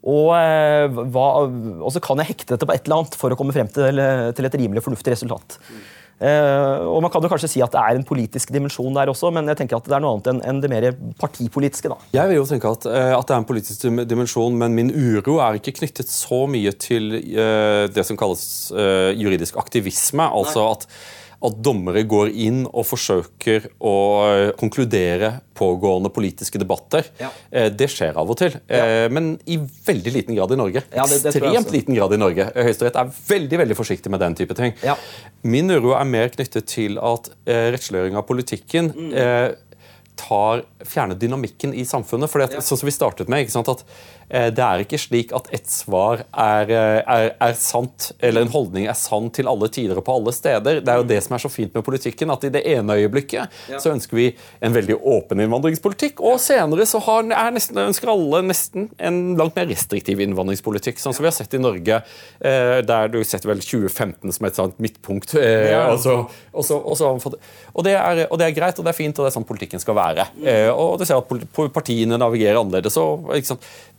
Og, hva, og, så kan jeg hekte dette på et eller annet for å komme frem til, til et rimelig og fornuftig resultat. Mm. Uh, og Man kan jo kanskje si at det er en politisk dimensjon der også, men jeg tenker at det er noe annet enn, det mer partipolitiske. da. Jeg vil jo tenke at, uh, at, det er en politisk dimensjon, men min uro er ikke knyttet så mye til uh, det som kalles juridisk aktivisme. altså at at dommere går inn og forsøker å eh, konkludere pågående politiske debatter. Ja. Eh, det skjer av og til, ja. Eh, men i veldig liten grad i Norge. Ja, det, det Ekstremt liten grad i Norge. Høyesterett er veldig veldig forsiktig med den type ting. Min uro er mer knyttet til at rettsliggjøring av politikken mm tar, fjerner dynamikken i samfunnet. For sånn som vi startet med, ikke sant, at det er ikke slik at ett svar er, eh, er, er, sant, eller en holdning er sann til alle tider og på alle steder. Det er jo det som er så fint med politikken, at i det ene øyeblikket ja. så ønsker vi en veldig åpen innvandringspolitikk, og senere så har, nesten, ønsker alle nesten en langt mer restriktiv innvandringspolitikk, sånn som vi har sett i Norge, eh, der du setter vel 2015 som et sånt midtpunkt. Ja. Og, så, og, så, og, så, og, det er, og det er greit, og det er fint, og det er sånn politikken skal være. Eh, og du ser at partiene navigerer annerledes.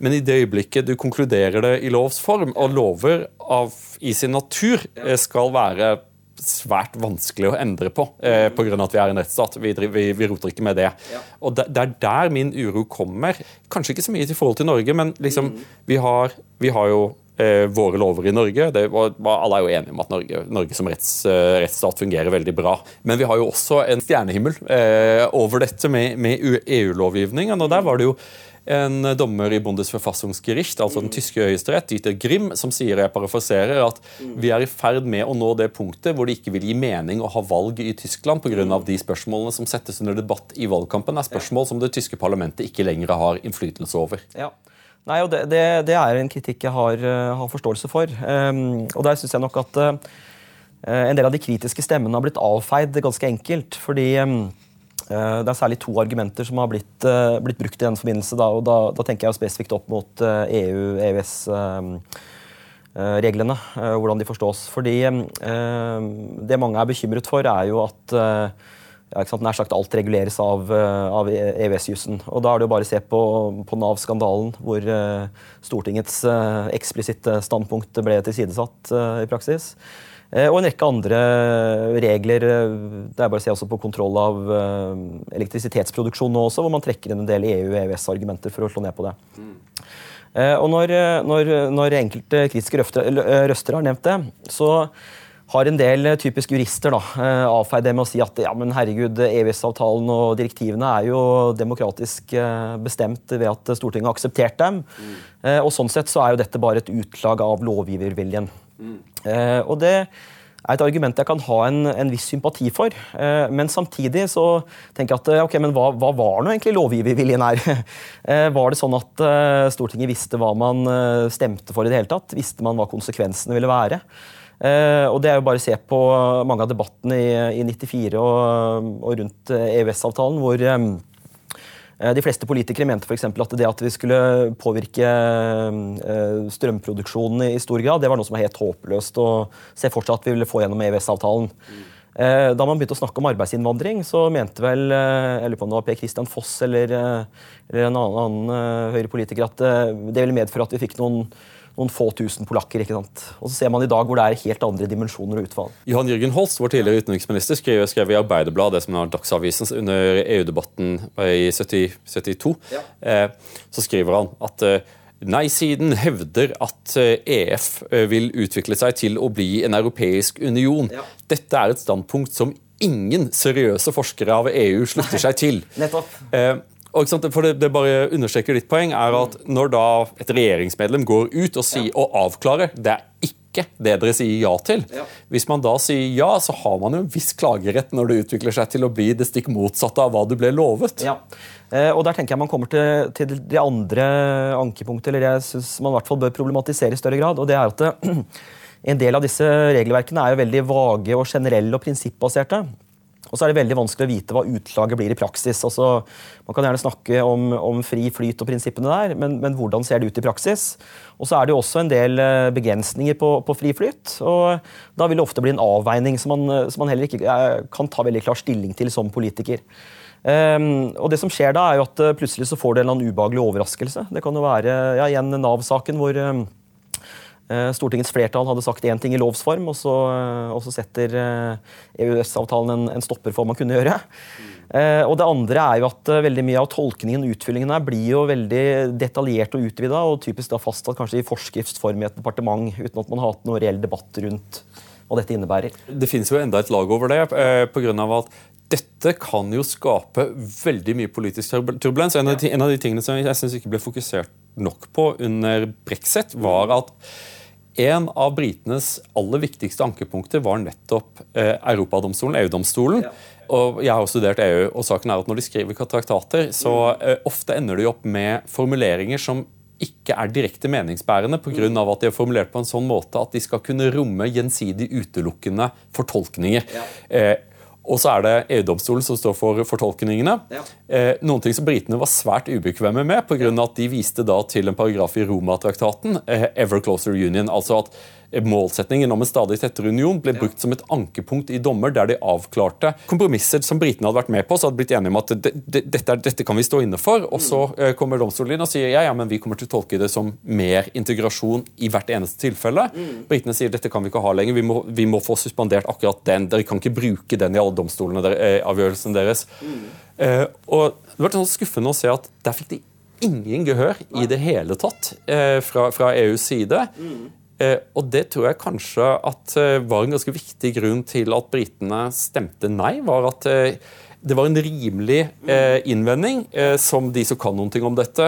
Men i det øyeblikket du konkluderer det i lovs form, og lover av, i sin natur eh, skal være svært vanskelig å endre på eh, pga. at vi er en rettsstat. Vi, vi, vi, roter ikke med det. Ja. Og det, det, er der min uro kommer. Kanskje ikke så mye til forhold til Norge, men liksom, mm. vi, har, vi har jo eh, våre lover i Norge. Det, alle er jo enige om at Norge, Norge som retts, eh, rettsstat fungerer veldig bra. Men vi har jo også en stjernehimmel eh, over dette med, med EU-lovgivningen. og der var det jo en dommer i Bundesverfassungsgericht, altså den tyske høyesterett, Dieter Grimm, som sier jeg parafraserer, at vi er i ferd med å nå det punktet hvor det ikke vil gi mening å ha valg i Tyskland pga. de spørsmålene som settes under debatt i valgkampen, er spørsmål som det tyske parlamentet ikke lenger har innflytelse over. Ja. Nei, og det, det, det, er en kritikk jeg har, eh, har forståelse for. Um, og der syns jeg nok at uh, en del av de kritiske stemmene har blitt avfeid ganske enkelt. Fordi um, det er særlig to argumenter som har blitt, uh, blitt brukt i den forbindelse. Da, og da, da, tenker jeg spesifikt opp mot EU, EØS-reglene, hvordan de forstås. Fordi det mange er bekymret for, er jo at ja, Nær sagt alt reguleres av, eh, av EØS-jussen. Og Da er det jo bare å se på, på Nav-skandalen, hvor Stortingets eksplisitte standpunkt ble tilsidesatt i praksis. Og en rekke andre regler. Det er bare å se også på kontroll av elektrisitetsproduksjon nå også, hvor man trekker inn en del EU- og EØS-argumenter for å slå ned på det. Mm. og når, når, når enkelte kritiske røster har nevnt det, så har en del eh, typiske jurister da, eh, avfeid det med å si at ja, men herregud, EØS-avtalen og direktivene er jo demokratisk eh, bestemt ved at Stortinget har akseptert dem. Mm. Og Sånn sett så er jo dette bare et utlag av lovgiverviljen. Mm. Og det er et argument jeg kan ha en, en viss sympati for. Men samtidig så tenker jeg at ok, men hva, hva var nå egentlig lovgiverviljen her? Var det sånn at Stortinget visste hva man stemte for i det hele tatt? Visste man hva konsekvensene ville være? Og Det er jo bare å se på mange av debattene i, i 94 og, og rundt EØS-avtalen, hvor um, de fleste politikere mente for at det at vi skulle påvirke uh, strømproduksjonen i stor grad, det var noe som var helt håpløst. å se for seg at vi ville få gjennom EØS-avtalen. Uh, da man begynte å snakke om arbeidsinnvandring, så mente vel jeg lurer på om det var Per Christian Foss eller, eller en annen, annen høyrepolitiker at det ville medføre at vi fikk noen noen få tusen polakker. ikke sant? Og så ser man i dag hvor det er helt andre dimensjoner og utfall. Johan Jørgen Holst, vår tidligere utenriksminister, skrev, skrev i Arbeiderbladet, det som er Dagsavisen, under EU-debatten i 70, 72. Ja. Eh, så skriver han at eh, Nei-siden hevder at EF eh, e vil utvikle seg til å bli en europeisk union. Ja. Dette er et standpunkt som ingen seriøse forskere av EU slutter seg til. Nettopp. Eh, for det, det, bare understreker ditt poeng, er at når da et regjeringsmedlem går ut og, sier, og avklarer det er ikke det dere sier ja til. Ja. Hvis man da sier ja, så har man jo en viss klagerett når det utvikler seg til å bli det stikk motsatte av hva du ble lovet. Ja. Eh, og der tenker jeg man kommer til, til de andre ankepunktet, eller jeg syns man i hvert fall bør problematisere i større grad. og det er at det, En del av disse regelverkene er jo veldig vage og generelle og prinsippbaserte. Og så er det veldig vanskelig å vite hva utslaget blir i praksis. Altså, man kan gjerne snakke om, om, fri flyt og prinsippene der, men, men, hvordan ser det ut i praksis? Og så er det jo også en del eh, begrensninger på, på fri flyt. Og da vil det ofte bli en avveining som man, som man heller ikke eh, kan ta veldig klar stilling til som politiker. Um, og det som skjer da, er jo at eh, plutselig så får du en eller annen ubehagelig overraskelse. Det kan jo være ja, igjen Nav-saken hvor um, Stortingets flertall hadde sagt én ting i lovs form, og så, eh, og så setter EØS-avtalen eh, e en, en, stopper for hva man kunne gjøre. Og det andre er jo at veldig mye av tolkningen og utfyllingen her blir jo veldig detaljert og utvida, og typisk da fastsatt kanskje i forskriftsform i et departement, uten at man har hatt noe reell debatt rundt hva dette innebærer. Det finnes jo enda et lag over det, på grunn av at dette kan jo skape veldig mye politisk turbulens. En av de, tingene som jeg synes ikke ble fokusert nok på under brexit, var at en av britenes aller viktigste ankepunkter var nettopp eh, Europadomstolen, EU-domstolen. Ja. Og jeg har jo studert EU, og saken er at når de skriver traktater, så eh, ofte ender de opp med formuleringer som ikke er direkte meningsbærende pga. Mm. at de er formulert på en sånn måte at de skal kunne romme gjensidig utelukkende fortolkninger. Ja. Eh, og så er det EU-domstolen som står for fortolkningene. Ja. Eh, noen ting som britene var svært ubekvemme med, pga. at de viste da til en paragraf i Roma-traktaten, eh, Ever Closer Union. altså at målsetningen om en stadig tettere union ble brukt som et ankepunkt i dommer der de avklarte kompromisser som britene hadde vært med på. så hadde blitt enige om at dette, dette, kan vi stå inne for. Og så eh, kommer domstolen inn og sier ja, ja, men vi kommer til å tolke det som mer integrasjon i hvert eneste tilfelle. Mm. Britene sier dette kan vi ikke ha lenger, vi må, vi må, få suspendert akkurat den. Dere kan ikke bruke den i alle domstolene, der, eh, avgjørelsen deres. Mm. Og Det var sånn skuffende å se at der fikk de ingen gehør i det hele tatt fra, fra, EUs side. Mm. Eh, og det tror jeg kanskje at eh, var en ganske viktig grunn til at britene stemte nei. var at eh, det var en rimelig innvending som de som kan noe om dette,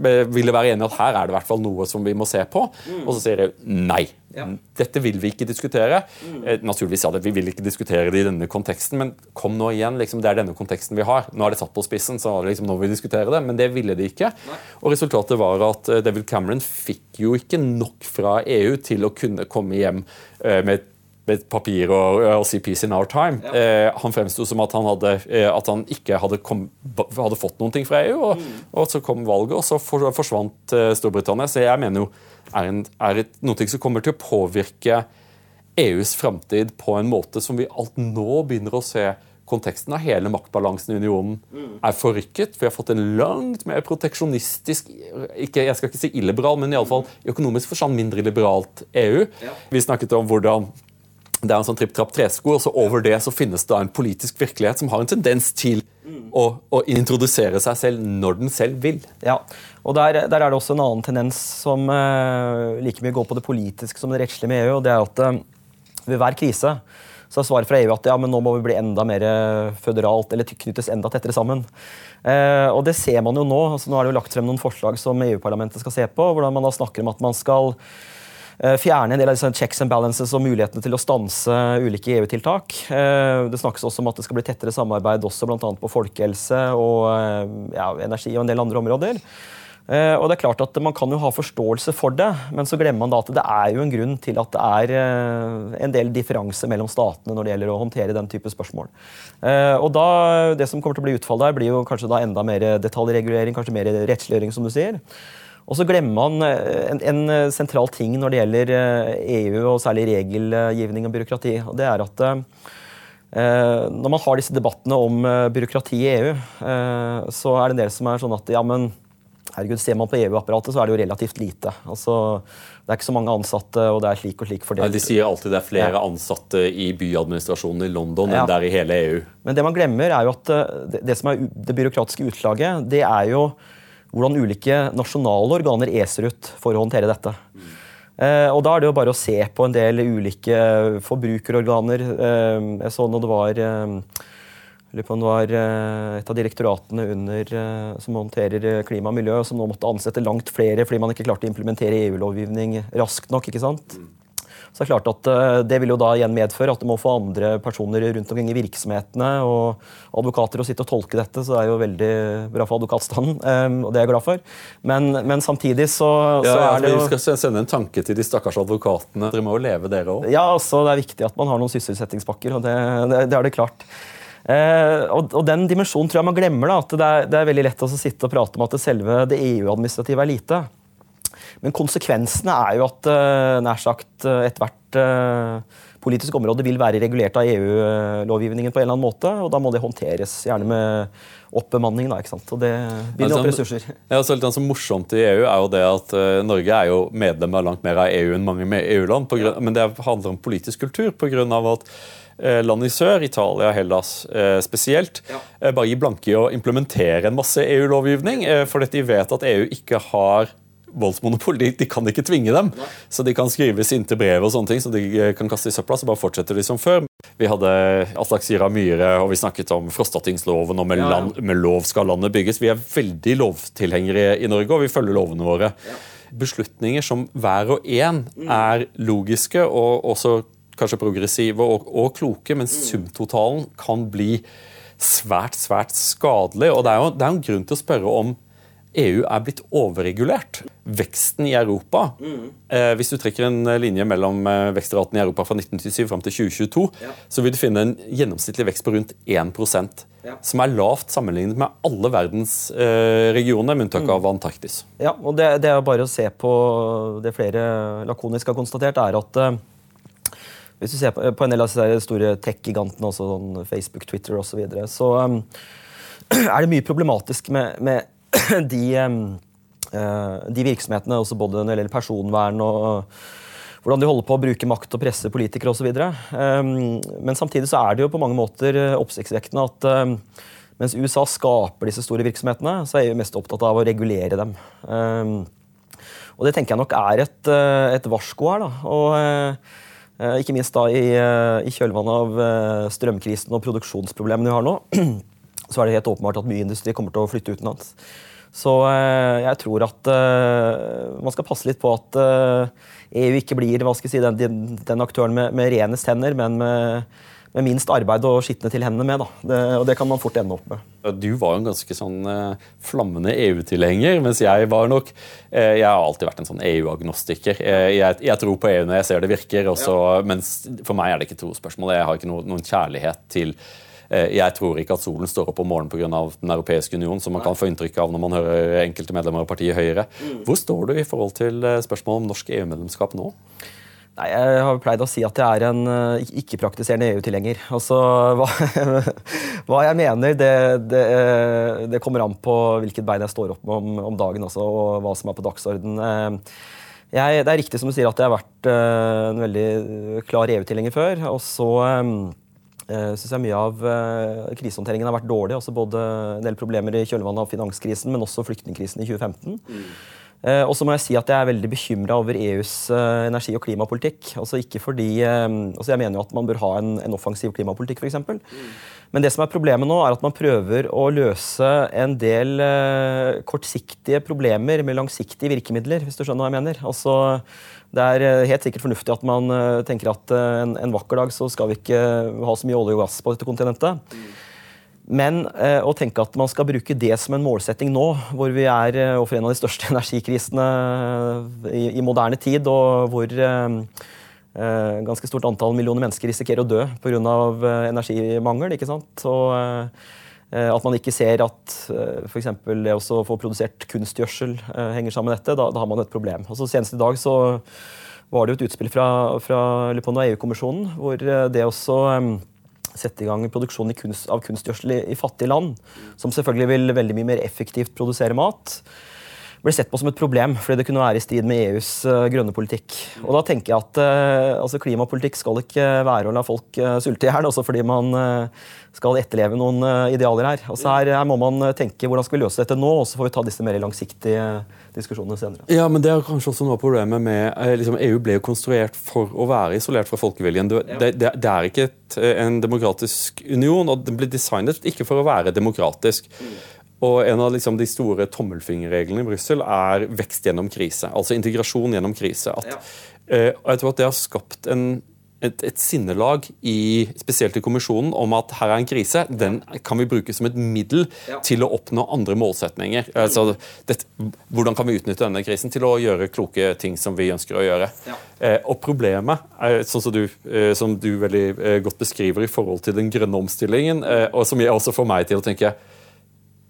ville være enig i at her er det i hvert fall noe som vi må se på. Mm. Og så sier jeg nei. Ja. Dette vil vi ikke diskutere. Mm. Eh, naturligvis ja, Vi vil ikke diskutere det i denne konteksten, men kom nå igjen. Liksom, det er denne konteksten vi har. Nå er det satt på spissen, så liksom, nå vil vi diskutere det. Men det ville de ikke. Nei. Og resultatet var at uh, David Cameron fikk jo ikke nok fra EU til å kunne komme hjem uh, med et med papir og, og 'peace in our time'. Ja. Eh, han fremsto som at han, hadde, eh, at han ikke hadde, kom, hadde, fått noen ting fra EU. Og, mm. og Så kom valget, og så for, forsvant eh, Storbritannia. Så jeg mener jo er, en, er et, noe som kommer til å påvirke EUs framtid på en måte som vi alt nå begynner å se konteksten av hele maktbalansen i unionen mm. er forrykket. Vi har fått en langt mer proteksjonistisk ikke, Jeg skal ikke si illiberal, men iallfall i økonomisk forstand mindre liberalt EU. Ja. Vi snakket om hvordan det er en sånn tripp-trapp-tresko, og så over det så finnes det en politisk virkelighet som har en tendens til å, å introdusere seg selv når den selv vil. Ja, og der, der er det også en annen tendens som uh, like mye går på det politiske som det rettslige med EU. og det er at uh, Ved hver krise så er svaret fra EU at ja, men nå må vi bli enda mer føderalt eller knyttes enda tettere sammen. Uh, og det ser man jo nå. altså Nå er det jo lagt frem noen forslag som EU-parlamentet skal se på, hvordan man da snakker om at man skal Eh, fjerne en del av disse checks and balances og mulighetene til å stanse ulike EU-tiltak. Eh, det snakkes også om at det skal bli tettere samarbeid også bl.a. på folkehelse og eh, ja, energi og en del andre områder. Og det er klart at Man kan jo ha forståelse for det, men så glemmer man da at det er jo en grunn til at det er en del differanse mellom statene når det gjelder å håndtere den type spørsmål. Og da, Det som kommer til å bli utfallet her, blir jo kanskje da enda mer detaljregulering, kanskje mer rettsliggjøring, som du sier. Og så glemmer man eh, en, en, eh, sentral ting når det gjelder EU, eh, e og særlig regelgivning og byråkrati. og det er at når man har disse debattene om byråkrati i EU, så er det en del som er sånn at ja, men herregud, ser man på EU-apparatet, så er det jo relativt lite. Altså, det er ikke så mange ansatte, og det er slik og slik fordelt. Nei, de sier alltid det er flere ja. ansatte i byadministrasjonen i London ja. enn der i hele EU. Men det man glemmer, er jo at det, det som er det byråkratiske utslaget, det er jo hvordan ulike nasjonale organer eser ut for å håndtere dette. Eh, og Da er det jo bare å se på en del ulike forbrukerorganer. Eh, jeg så når det var eh, det var eh, et av direktoratene under, som håndterer klima og miljø, som nå måtte ansette langt flere fordi man ikke klarte å implementere EU-lovgivning raskt nok. ikke sant? Mm. Så det er klart at eh, det vil jo da igjen medføre at du må få andre personer rundt omkring i virksomhetene og advokater å sitte og tolke dette, så det er jo veldig bra for advokatstanden, um, og det er jeg glad for. Men, men samtidig så, ja, så er det jo Vi skal sende en tanke til de stakkars advokatene. Dere må jo leve, dere òg. Ja, altså, det er viktig at man har noen sysselsettingspakker, og det, det, det er det klart. Eh, og, og, Den dimensjonen tror jeg man glemmer. da, at det er, det er veldig lett å sitte og prate om at det selve det EU-administrative er lite. Men konsekvensene er jo at uh, nær sagt uh, ethvert uh, politisk område vil være regulert av EU-lovgivningen på en eller annen måte, og da må det håndteres, gjerne med oppbemanning. Da, ikke sant? Og det binder opp ressurser. Ja, så litt sånn morsomt i EU er jo det at Norge er jo medlem av langt mer av EU enn mange EU-land, men det handler om politisk kultur pga. at land i sør, Italia, og Hellas spesielt, ja. bare gir blanke i å implementere en masse EU-lovgivning. For de vet at EU ikke har voldsmonopol. De, de, kan ikke tvinge dem. Så de kan skrive sinte brev og sånne ting, så de eh, kan kaste i søpla. Så bare fortsetter de som før. Vi hadde Aslak Sira Myhre, og vi snakket om Frostatingsloven og med, land, med, lov skal landet bygges. Vi er veldig lovtilhengere i Norge, og vi følger lovene våre. Ja. beslutninger som hver og en er logiske og også kanskje progressive og, og kloke, men sumtotalen kan bli svært, svært skadelig. Og det er jo det er en grunn til å spørre om EU er blitt overregulert. Veksten i Europa mm. eh, Hvis du trekker en linje mellom eh, vekstraten i Europa fra 1997 fram til 2022, ja. så vil du finne en gjennomsnittlig vekst på rundt 1 ja. som er lavt sammenlignet med alle verdens eh, regioner, med unntak mm. av Antarktis. Ja, og det, det, er bare å se på det flere lakonisk har konstatert, er at eh, hvis du ser på, på en del av de store tech-gigantene, sånn Facebook, Twitter osv., så, videre, så um, er det mye problematisk med, med de, uh, de, virksomhetene, også både når det gjelder personvern og hvordan de holder på å bruke makt og presse politikere osv. Men samtidig så er det jo på mange måter oppsiktsvekkende at mens USA skaper disse store virksomhetene, så er EU mest opptatt av å regulere dem. Og det tenker jeg nok er et, uh, et varsko her. da, og Eh, ikke minst da i, eh, i kjølvannet av eh, strømkrisen og produksjonsproblemene vi har nå, så er det helt åpenbart at mye industri kommer til å flytte utenlands. Så jeg tror at man skal passe litt på at EU e ikke blir hva skal jeg si, den, den aktøren med, med renest hender, men med med minst arbeid og skitne til hendene med. Det, og det kan man fort ende opp med. Du var en ganske sånn eh, flammende EU-tilhenger, mens jeg var nok eh, Jeg har alltid vært en sånn EU-agnostiker. Eh, jeg, jeg, tror på EU når jeg ser det virker, også, ja. mens for meg er det ikke trospørsmål. Jeg har ikke no, noen kjærlighet til jeg tror ikke at solen står opp om morgenen pga. Den europeiske union, som man kan få inntrykk av når man hører enkelte medlemmer av partiet Høyre. Mm. Hvor står du i forhold til spørsmålet om norsk EU-medlemskap nå? Nei, Jeg har pleid å si at jeg er en uh, ikke-praktiserende EU-tilhenger. Altså, hva, hva, jeg mener, det, det, det, kommer an på hvilket bein jeg står opp med om, om dagen også, og hva som er på dagsorden. Uh, det er riktig som du sier at jeg har vært en veldig klar EU-tilhenger før. Og så syns jeg mye av krisehåndteringen har vært dårlig. Også både en del problemer i kjølvannet av finanskrisen, men også flyktningkrisen i 2015. Mm. Eh, og så må jeg si at jeg er veldig bekymra over EUs eh, energi- og klimapolitikk. Altså ikke fordi, eh, altså Jeg mener jo at man bør ha en, en offensiv klimapolitikk, f.eks. Mm. Men det som er problemet nå, er at man prøver å løse en del kortsiktige problemer med langsiktige virkemidler, hvis du skjønner hva jeg mener. Altså, det er helt sikkert fornuftig at man tenker at en, en vakker dag så skal vi ikke ha så mye olje og gass på dette kontinentet. Men eh, å tenke at man skal bruke det som en målsetting nå, hvor vi er eh, overfor en av de største energikrisene eh, i, i moderne tid, og hvor eh, eh, ganske stort antall millioner mennesker risikerer å dø pga. Eh, energimangel. ikke sant? Og eh, at man ikke ser at for f.eks. det å få produsert kunstgjødsel henger sammen med dette, da, da, har man et problem. Og så Senest i dag så var det jo et utspill fra, fra EU-kommisjonen hvor det også sette i gang produksjon kunst, av kunstgjødsel i, i, fattige land, som selvfølgelig vil veldig mye mer effektivt produsere mat, ble sett på som et problem fordi det kunne være i strid med EUs uh, grønne politikk. Og da tenker jeg at uh, altså Klimapolitikk skal ikke være å la folk sulte i hjel, også fordi man skal etterleve noen idealer her. Altså her, her, må man tenke hvordan skal vi løse dette nå, og så får vi ta disse mer langsiktige diskusjonene senere. Ja, men Det er kanskje også noe av problemet med liksom, EU ble jo konstruert for å være isolert fra folkeviljen. Det, det, det er ikke et, en demokratisk union, og den ble designet ikke for å være demokratisk. Og En av liksom de store tommelfingerreglene i Brussel er vekst gjennom krise. Altså integrasjon gjennom krise. At, ja. uh, jeg tror at det har skapt en, et, et, sinnelag, i, spesielt i kommisjonen, om at her er en krise. Den kan vi bruke som et middel ja. til å oppnå andre målsetninger. Altså, det, hvordan kan vi utnytte denne krisen til å gjøre kloke ting som vi ønsker å gjøre? Ja. Eh, og Problemet, er, sånn som du, eh, som du veldig godt beskriver i forhold til den grønne omstillingen, og som jeg også får meg til å tenke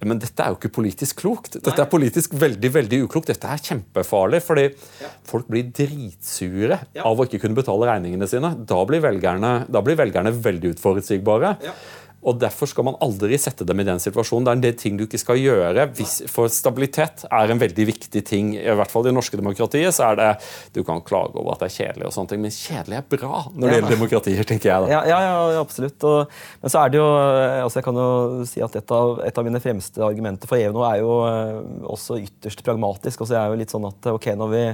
men dette er jo ikke politisk klokt. Dette er politisk veldig veldig uklokt. Dette er kjempefarlig, fordi ja. folk blir dritsure ja. av å ikke kunne betale regningene sine. Da blir velgerne, da blir velgerne veldig utforutsigbare. Ja. Og Derfor skal man aldri sette dem i den situasjonen. Det er en del ting du ikke skal gjøre. For stabilitet er en veldig viktig ting. I hvert fall i det norske demokratiet så er det Du kan klage over at det er kjedelig, og sånne ting, men kjedelig er bra når det gjelder demokratier. tenker jeg da. Ja, ja, ja absolutt. Og, men så er det jo altså Jeg kan jo si at et av, et av mine fremste argumenter for EU nå er jo eh, også ytterst pragmatisk. Altså jeg er jo litt sånn at ok, når vi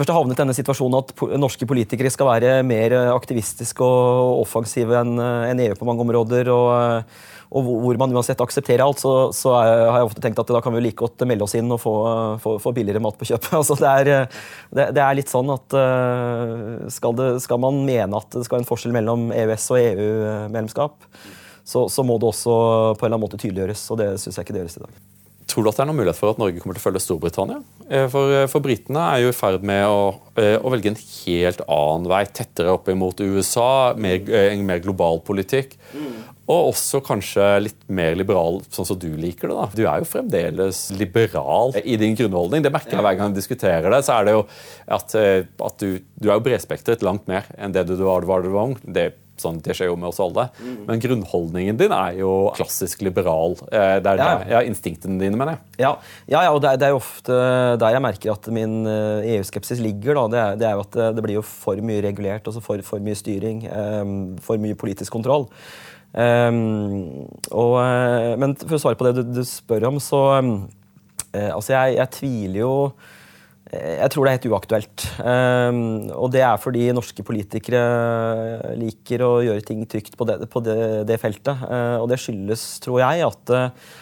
først har havnet i denne situasjonen at norske politikere skal være mer aktivistiske og offensive enn EU på mange områder. og og hvor man uansett aksepterer alt, så, så er, har jeg ofte tenkt at da kan vi like godt melde oss inn og få, få, få billigere mat på kjøpet. Altså det, er, det, det, er, litt sånn at skal, det, skal, man mene at det skal være en forskjell mellom EØS og EU-medlemskap, så, så, må det også på en eller annen måte tydeliggjøres. og det syns jeg ikke det gjøres i dag. Tror du at det er noen mulighet for at Norge kommer til å følge Storbritannia? Eh, for, eh, for britene er jo i ferd med å, å, velge en helt annen vei, tettere opp imot USA, mer, en mer global politikk. Mm. Og også kanskje litt mer liberal, sånn som du liker det. da. Du er jo fremdeles liberal i din grunnholdning. Det merker jeg hver gang jeg diskuterer det. så er det jo at, eh, at du, du, er jo bredspektret langt mer enn det du var da du var ung. Det, sånn, det, skjer jo med oss alle. Mm. Men grunnholdningen din er jo klassisk liberal. Eh, det er ja. ja, instinktene dine, mener jeg. Ja, ja, ja og det er, det er, jo ofte der jeg merker at min eh, EU-skepsis ligger. da, det er, det er, jo at det blir jo for mye regulert, altså for, for mye styring, um, for mye politisk kontroll. Um, og, eh, men for å svare på det du, du spør om, så um, Altså, jeg, jeg, tviler jo Jeg tror det er helt uaktuelt. Um, og det er fordi norske politikere liker å gjøre ting trygt på det, på det, det feltet. Uh, og det skyldes, tror jeg, at uh,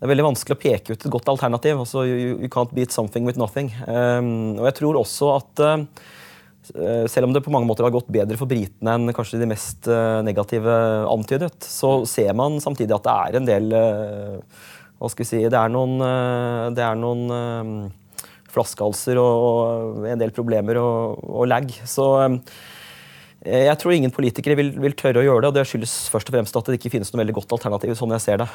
det er veldig vanskelig å peke ut et godt alternativ. Altså, you, you can't beat something with nothing. og jeg tror også at uh, Eh, selv om det på mange måter har gått bedre for britene enn kanskje de mest eh, negative antydet, så ser man samtidig at det er en del eh, Hva skal vi si Det er noen, det er noen flaskehalser og en del problemer og, og lag. Så jeg tror ingen politikere vil, vil, tørre å gjøre det, og det skyldes først og fremst at det ikke finnes noe veldig godt alternativ. sånn jeg ser det.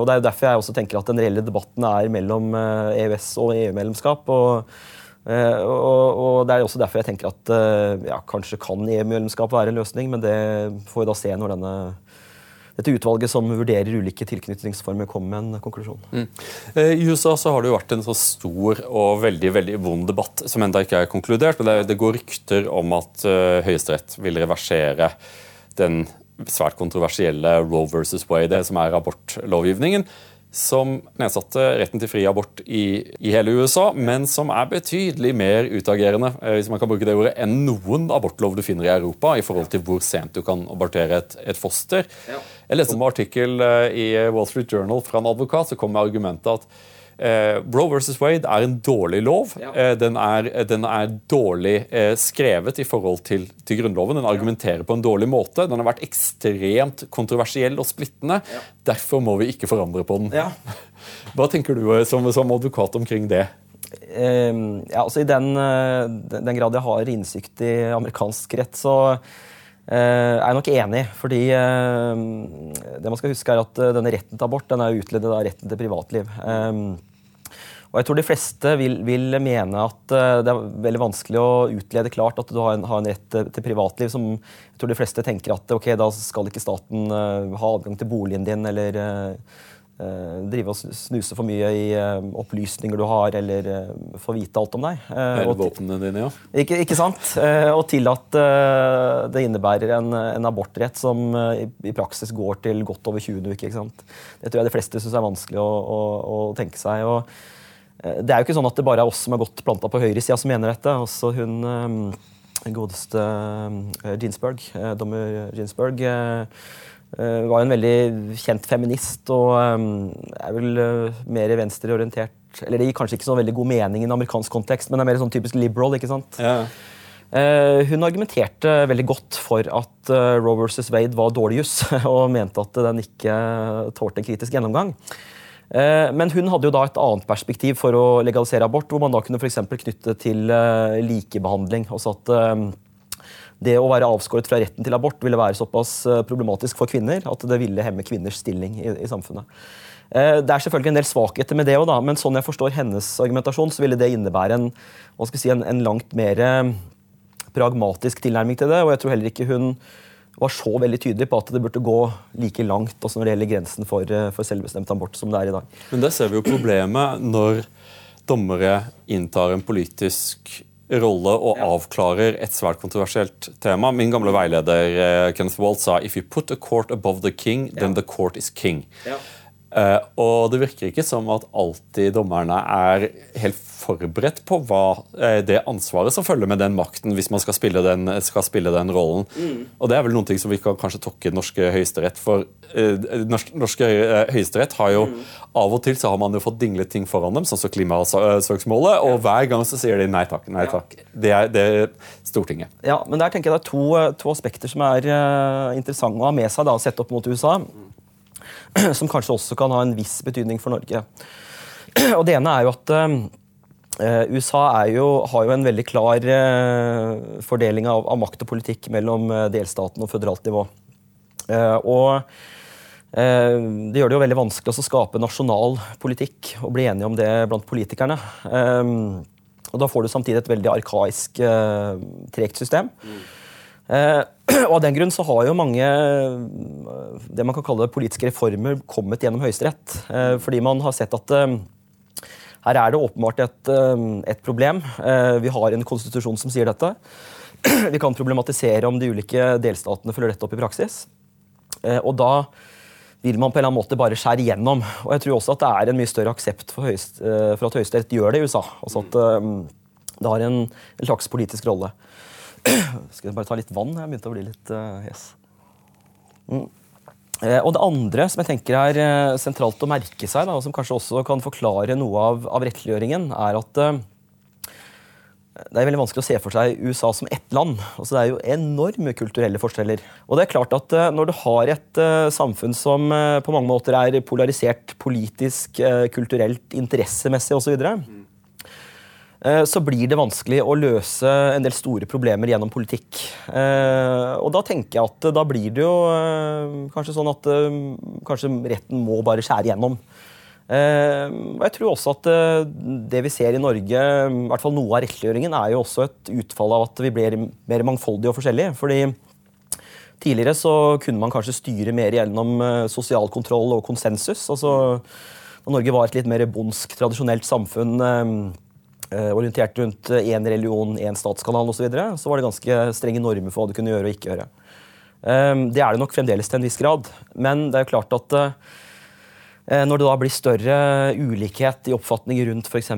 Og Det er jo derfor jeg også tenker at den reelle debatten er mellom EØS og EU-medlemskap. og og, og, Det er også derfor jeg tenker at ja, kanskje kan EU-medlemskap være en løsning, men det får vi da se når denne, dette utvalget som vurderer ulike tilknytningsformer, kom med en konklusjon. Mm. Uh, I USA så har det jo vært en så stor og veldig veldig vond debatt som enda ikke er konkludert. men det går rykter om at Høyesterett vil reversere den svært kontroversielle Roe versus Wade, som er abortlovgivningen som nedsatte retten til fri abort i, i, hele USA, men som er betydelig mer utagerende eh, hvis man kan bruke det ordet, enn noen abortlov du finner i Europa i forhold til hvor sent du kan abortere et, et foster. Jeg leste en artikkel eh, i Wall Street Journal fra en advokat som kom med argumentet at Roe versus Wade er en dårlig lov. Ja. Eh, den, er, den, er, dårlig eh, skrevet i forhold til, til, Grunnloven. Den argumenterer på en dårlig måte. Den har vært ekstremt kontroversiell og splittende. Ja. Derfor må vi ikke forandre på den. Ja. Hva tenker du eh, som, som advokat omkring det? Uh, ja, altså I den, uh, den, grad jeg har innsikt i amerikansk rett, så uh, er jeg nok enig. Fordi det man skal huske er at denne retten til abort den er utledet av retten til privatliv. Og jeg tror de fleste vil, vil, mene at uh, det er veldig vanskelig å utlede klart at du har en, har en rett til, til, privatliv som jeg tror de fleste tenker at ok, da skal ikke staten uh, ha adgang til boligen din eller uh, drive og snuse for mye i opplysninger du har, eller få vite alt om deg. Eller våpnene dine, ja. Ikke, ikke sant? og til at det innebærer en, en abortrett som i, i, praksis går til godt over 20 uker. ikke sant? Det tror jeg de fleste syns er vanskelig å, å, å tenke seg. og Eh, det er jo ikke sånn at det bare er oss som er godt planta på høyresida som mener dette. Også hun eh, godeste eh, Ginsberg, dommer Ginsberg var en veldig kjent feminist og er vel mer venstreorientert Eller det gir kanskje ikke så veldig god mening i en amerikansk kontekst, men det er mer sånn typisk liberal. ikke sant? Ja. Hun argumenterte veldig godt for at Roe versus Wade var dårlig juss, og mente at den ikke tålte en kritisk gjennomgang. Eh, men hun hadde jo da et annet perspektiv for å legalisere abort, hvor man da kunne for knytte til eh, likebehandling. Altså at eh, det å være avskåret fra retten til abort ville være såpass problematisk for kvinner at det ville hemme kvinners stilling i, i samfunnet. Det er selvfølgelig en del svakheter med det òg, men sånn jeg forstår hennes argumentasjon, så ville det innebære en, si, en, en langt mer pragmatisk tilnærming til det. Og jeg tror heller ikke hun var så veldig tydelig på at det burde gå like langt også når det gjelder grensen for, eh, for selvbestemt abort som det er i dag. Men der ser vi jo problemet når dommere inntar en politisk rolle og ja. avklarer et svært kontroversielt tema. Min gamle veileder eh, Kenneth Walt sa «If you put a court above the king, then ja. the court is king». Ja. Uh, og det virker ikke som at alltid dommerne er helt forberedt på hva uh, det ansvaret som følger med den makten, hvis man skal spille den, skal spille den rollen. Mm. Og det er vel noen ting som vi kan kanskje tokke norske høyesterett for. Uh, norsk, norske høyesterett har jo mm. Av og til så har man jo fått dinglet ting foran dem, sånn som klimasøksmålet, og hver gang så sier de nei takk. nei takk. Ja. Det, er, det, er, Stortinget. Ja, men der tenker jeg det er to, to aspekter som er interessante å ha med seg da, sett opp mot USA. Mm. som kanskje også kan ha en viss betydning for Norge. Og Det ene er jo at uh, USA jo, har jo en veldig klar uh, fordeling av, av, makt og politikk mellom delstaten og føderalt nivå. Og det gjør det jo veldig vanskelig å skape nasjonal politikk og bli enige om det blant politikerne. og Da får du samtidig et veldig arkaisk, tregt system. Mm. Eh, og Av den grunn så har jo mange eh, det man kan kalle politiske reformer kommet gjennom Høyesterett. Eh, fordi man har sett at her er det åpenbart et, et problem. Vi har en konstitusjon som sier dette. Vi kan problematisere om de ulike delstatene følger dette opp i praksis. Og da vil man på en eller annen måte bare skjære igjennom. Og jeg tror også at det er en mye større aksept for, høyest, for at Høyesterett gjør det i USA. Altså at det har en, slags politisk rolle. Skal jeg bare ta litt vann? Jeg begynte å bli litt uh. Mm. Eh, og Det andre som jeg tenker er eh, sentralt å merke seg, da, og som kanskje også kan forklare noe av, av rettsliggjøringen, er at eh, det er veldig vanskelig å se for seg USA som ett land. Altså, det er jo enorme kulturelle forskjeller. Og det er klart at Når du har et samfunn som på mange måter er polarisert politisk, kulturelt, interessemessig osv., så blir det vanskelig å løse en del store problemer gjennom politikk. Eh, og da tenker jeg at da blir det jo eh, kanskje sånn at kanskje retten må bare skjære igjennom. Og jeg tror også at det vi ser i Norge, i hvert fall noe av rettsliggjøringen, er jo også et utfall av at vi blir mer mangfoldige og forskjellige. fordi Tidligere så kunne man kanskje styre mer gjennom sosial kontroll og konsensus. altså Da Norge var et litt mer bondsk, tradisjonelt samfunn Eh, orientert rundt én religion, én statskanal osv., så, videre, så var det ganske strenge normer for hva du kunne gjøre og ikke gjøre. Eh, det er det nok fremdeles til en viss grad. Men det er jo klart at eh, når det da blir større ulikhet i oppfatninger rundt f.eks.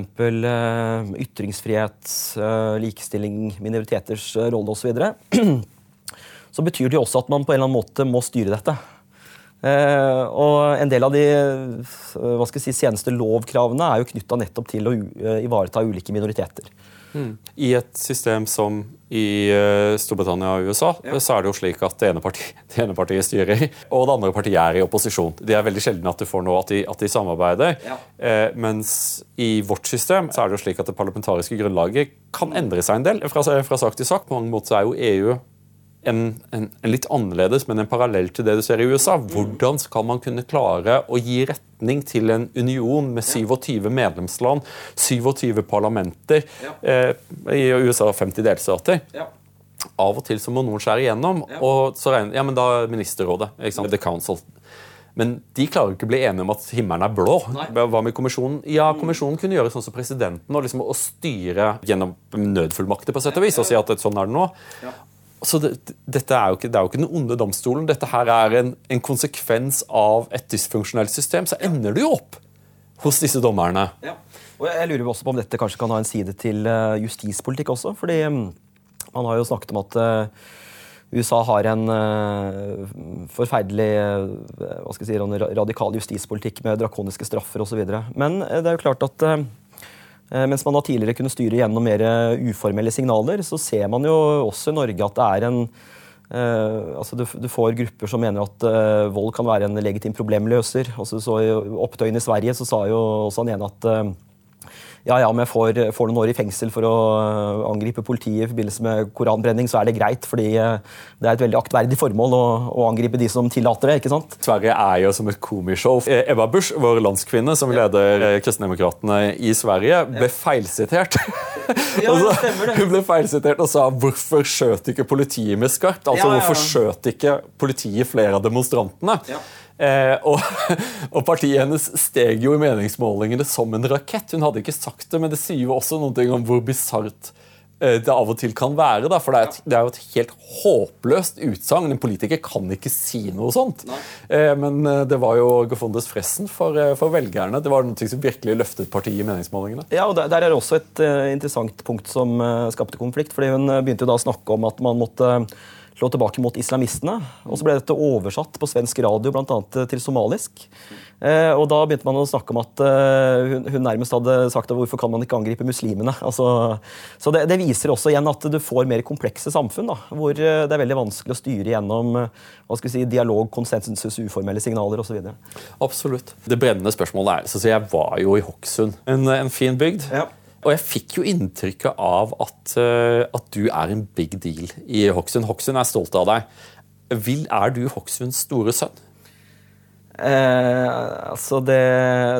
ytringsfrihet, likestilling, minoriteters rolle osv., så, så betyr det jo også at man på en eller annen måte må styre dette. Eh, og en del av de eh, hva skal jeg si, seneste lovkravene er jo knytta nettopp til å uh, ivareta ulike minoriteter. Mm. I et system som i Storbritannia og USA ja. så er det jo slik at det ene, partiet, det ene, partiet, styrer, og det andre partiet er i opposisjon. Det er veldig sjelden at du får noe at de, at de samarbeider. Ja. Eh, mens i vårt system så er det jo slik at det parlamentariske grunnlaget kan endre seg en del fra, fra sak til sak. På mange måter er jo EU en, en, en, litt annerledes, men en parallell til det du ser i USA. Hvordan skal man kunne klare å gi retning til en union med 27 medlemsland, 27 parlamenter, ja. eh, i USA 50 delstater? Ja. Av og til så må noen skjære igjennom. Ja. og så regner, ja, men da Ministerrådet. The Council. Men de klarer ikke å bli enige om at himmelen er blå. Nei. Hva med kommisjonen? Ja, Kommisjonen kunne gjøre sånn som presidenten, og liksom å styre gjennom nødfullmakter på sett og vis, og si at sånn er det nå. Ja. Så det, dette er jo ikke, det er jo ikke den onde domstolen. Dette her er en, en konsekvens av et dysfunksjonelt system. Så ender du jo opp hos disse dommerne. Ja. Og jeg lurer også på om dette kanskje kan ha en side til eh, justispolitikk også. fordi mm, man har jo snakket om at uh, USA har en uh, forferdelig hva skal jeg si, radikal justispolitikk med drakoniske straffer osv. Men det er jo klart at Eh, mens man da tidligere kunne styre gjennom mer uformelle signaler, så ser man jo også i Norge at det er en Uh, altså du, du, får grupper som mener at uh, vold kan være en legitim problemløser. Altså, så I opptøyene i Sverige så sa jo også han ene at uh, ja, ja, om jeg får, får, noen år i fengsel for å uh, angripe politiet i forbindelse med koranbrenning, så er det greit, fordi uh, det er et veldig aktverdig formål å, å, angripe de som tillater det. ikke sant? Sverige er jo som et komishow. Eh, Ebba Busch, vår landskvinne som leder ja. Kristendemokratene i Sverige, ble feilsitert. ja, det stemmer det. Hun ble feilsitert og sa 'hvorfor skjøt ikke politiet med skarpt'? Altså, ja, hvorfor skjøt ikke politiet flere av demonstrantene? Eh, og, og, partiet hennes steg jo i meningsmålingene som en rakett. Hun hadde ikke sagt det, men det sier jo også noe om hvor bisart eh, det av og til kan være. Da, for det er, et, det er jo et helt håpløst utsagn. En politiker kan ikke si noe sånt. Eh, men eh, det var jo gefundes fressen for, eh, for velgerne. Det var noe som virkelig løftet partiet i meningsmålingene. Ja, og Der, der er også et uh, interessant punkt som uh, skapte konflikt. fordi Hun begynte jo da å snakke om at man måtte slå tilbake mot islamistene. og Så ble dette oversatt på svensk radio blant annet til somalisk. Eh, og Da begynte man å snakke om at eh, hun, hun, nærmest hadde sagt at hvorfor kan man ikke angripe muslimene. Altså, så det, det, viser også igjen at du får mer komplekse samfunn, da, hvor det er veldig vanskelig å styre gjennom hva skal vi si, dialog, konsensus, uformelle signaler osv. Absolutt. Det brennende spørsmålet er så Jeg var jo i Hokksund, en, en fin bygd. Ja. Og jeg fikk jo inntrykket av at, uh, at, du er en big deal i Hokksund. Hokksund er stolt av deg. Vil, er du Hokksunds store sønn? Eh, altså, det,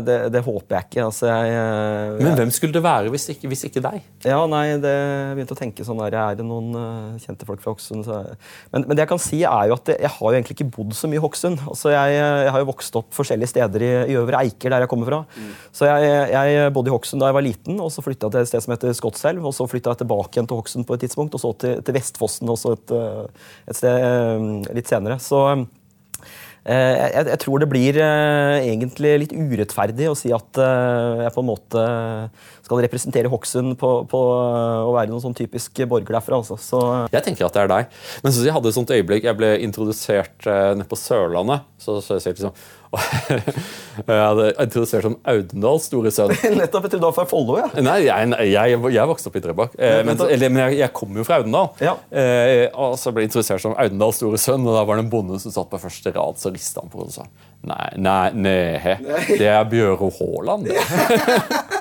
det, det, håper jeg ikke. Altså, jeg, jeg, Men hvem skulle det være hvis ikke, hvis ikke deg? Ja, nei, det jeg begynte å tenke sånn der, Er det noen uh, kjente folk fra Hokksund? Men, men, det jeg kan si er jo at jeg har jo egentlig ikke bodd så mye i Hokksund. Altså, jeg, jeg, har jo vokst opp forskjellige steder i, i Øvre Eiker, der jeg kommer fra. Mm. Så jeg, bodde i Hokksund da jeg var liten, og så flytta jeg til et sted som heter Skotselv. Og så flytta jeg tilbake igjen til Hokksund på et tidspunkt, og så til, til Vestfossen også et, eh, et sted litt senere. Så Eh, jeg, jeg, tror det blir eh, egentlig litt urettferdig å si at eh, jeg på en måte skal representere Hokksund på, på, å være noen sånn typisk borger derfra. Altså. Så, jeg tenker at det er deg. Men så jeg hadde et sånt øyeblikk. Jeg ble introdusert nede på Sørlandet. så, så jeg liksom jeg hadde introdusert som Audendals store sønn. Nettopp, etter da fra Follo, ja. Nei, jeg, jeg, jeg vokste opp i Drøbak. Eh, men, men jeg, jeg kom jo fra Audendal. Ja. Eh, og så ble jeg introdusert som Audendals store sønn, og da var det en bonde som satt på første rad, så rista han på hodet og sa Nei, nei, nei, det er Bjøro Haaland.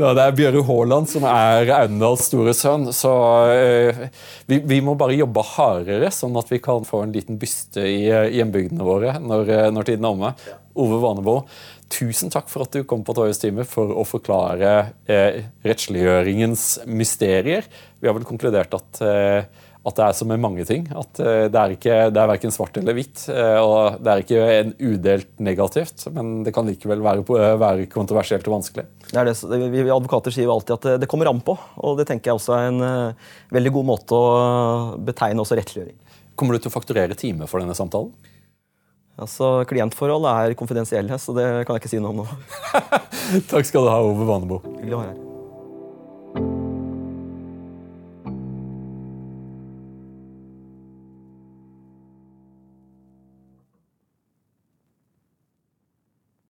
ja, det er Bjøro Haaland som er Aundals store sønn. Så eh, vi, vi, må bare jobbe hardere, sånn at vi kan få en liten byste i hjembygdene våre når, eh, når tiden er omme. Ove Vanebo, tusen takk for at du kom på Torjus time for å forklare eh, rettsliggjøringens mysterier. Vi har vel konkludert at eh, at det er som med mange ting. At eh, det er, ikke, det er verken svart eller hvitt. Eh, og det er ikke en udelt negativt, men det kan likevel være, være kontroversielt og vanskelig. Det er det, vi advokater sier jo alltid at det kommer an på, og det tenker jeg også er en veldig god måte å betegne også rettsliggjøring. Kommer du til å fakturere time for denne samtalen? Altså, Klientforhold er konfidensielle, så det kan jeg ikke si noe om nå. Takk skal du ha, Ove Vanebo. Hyggelig å være her.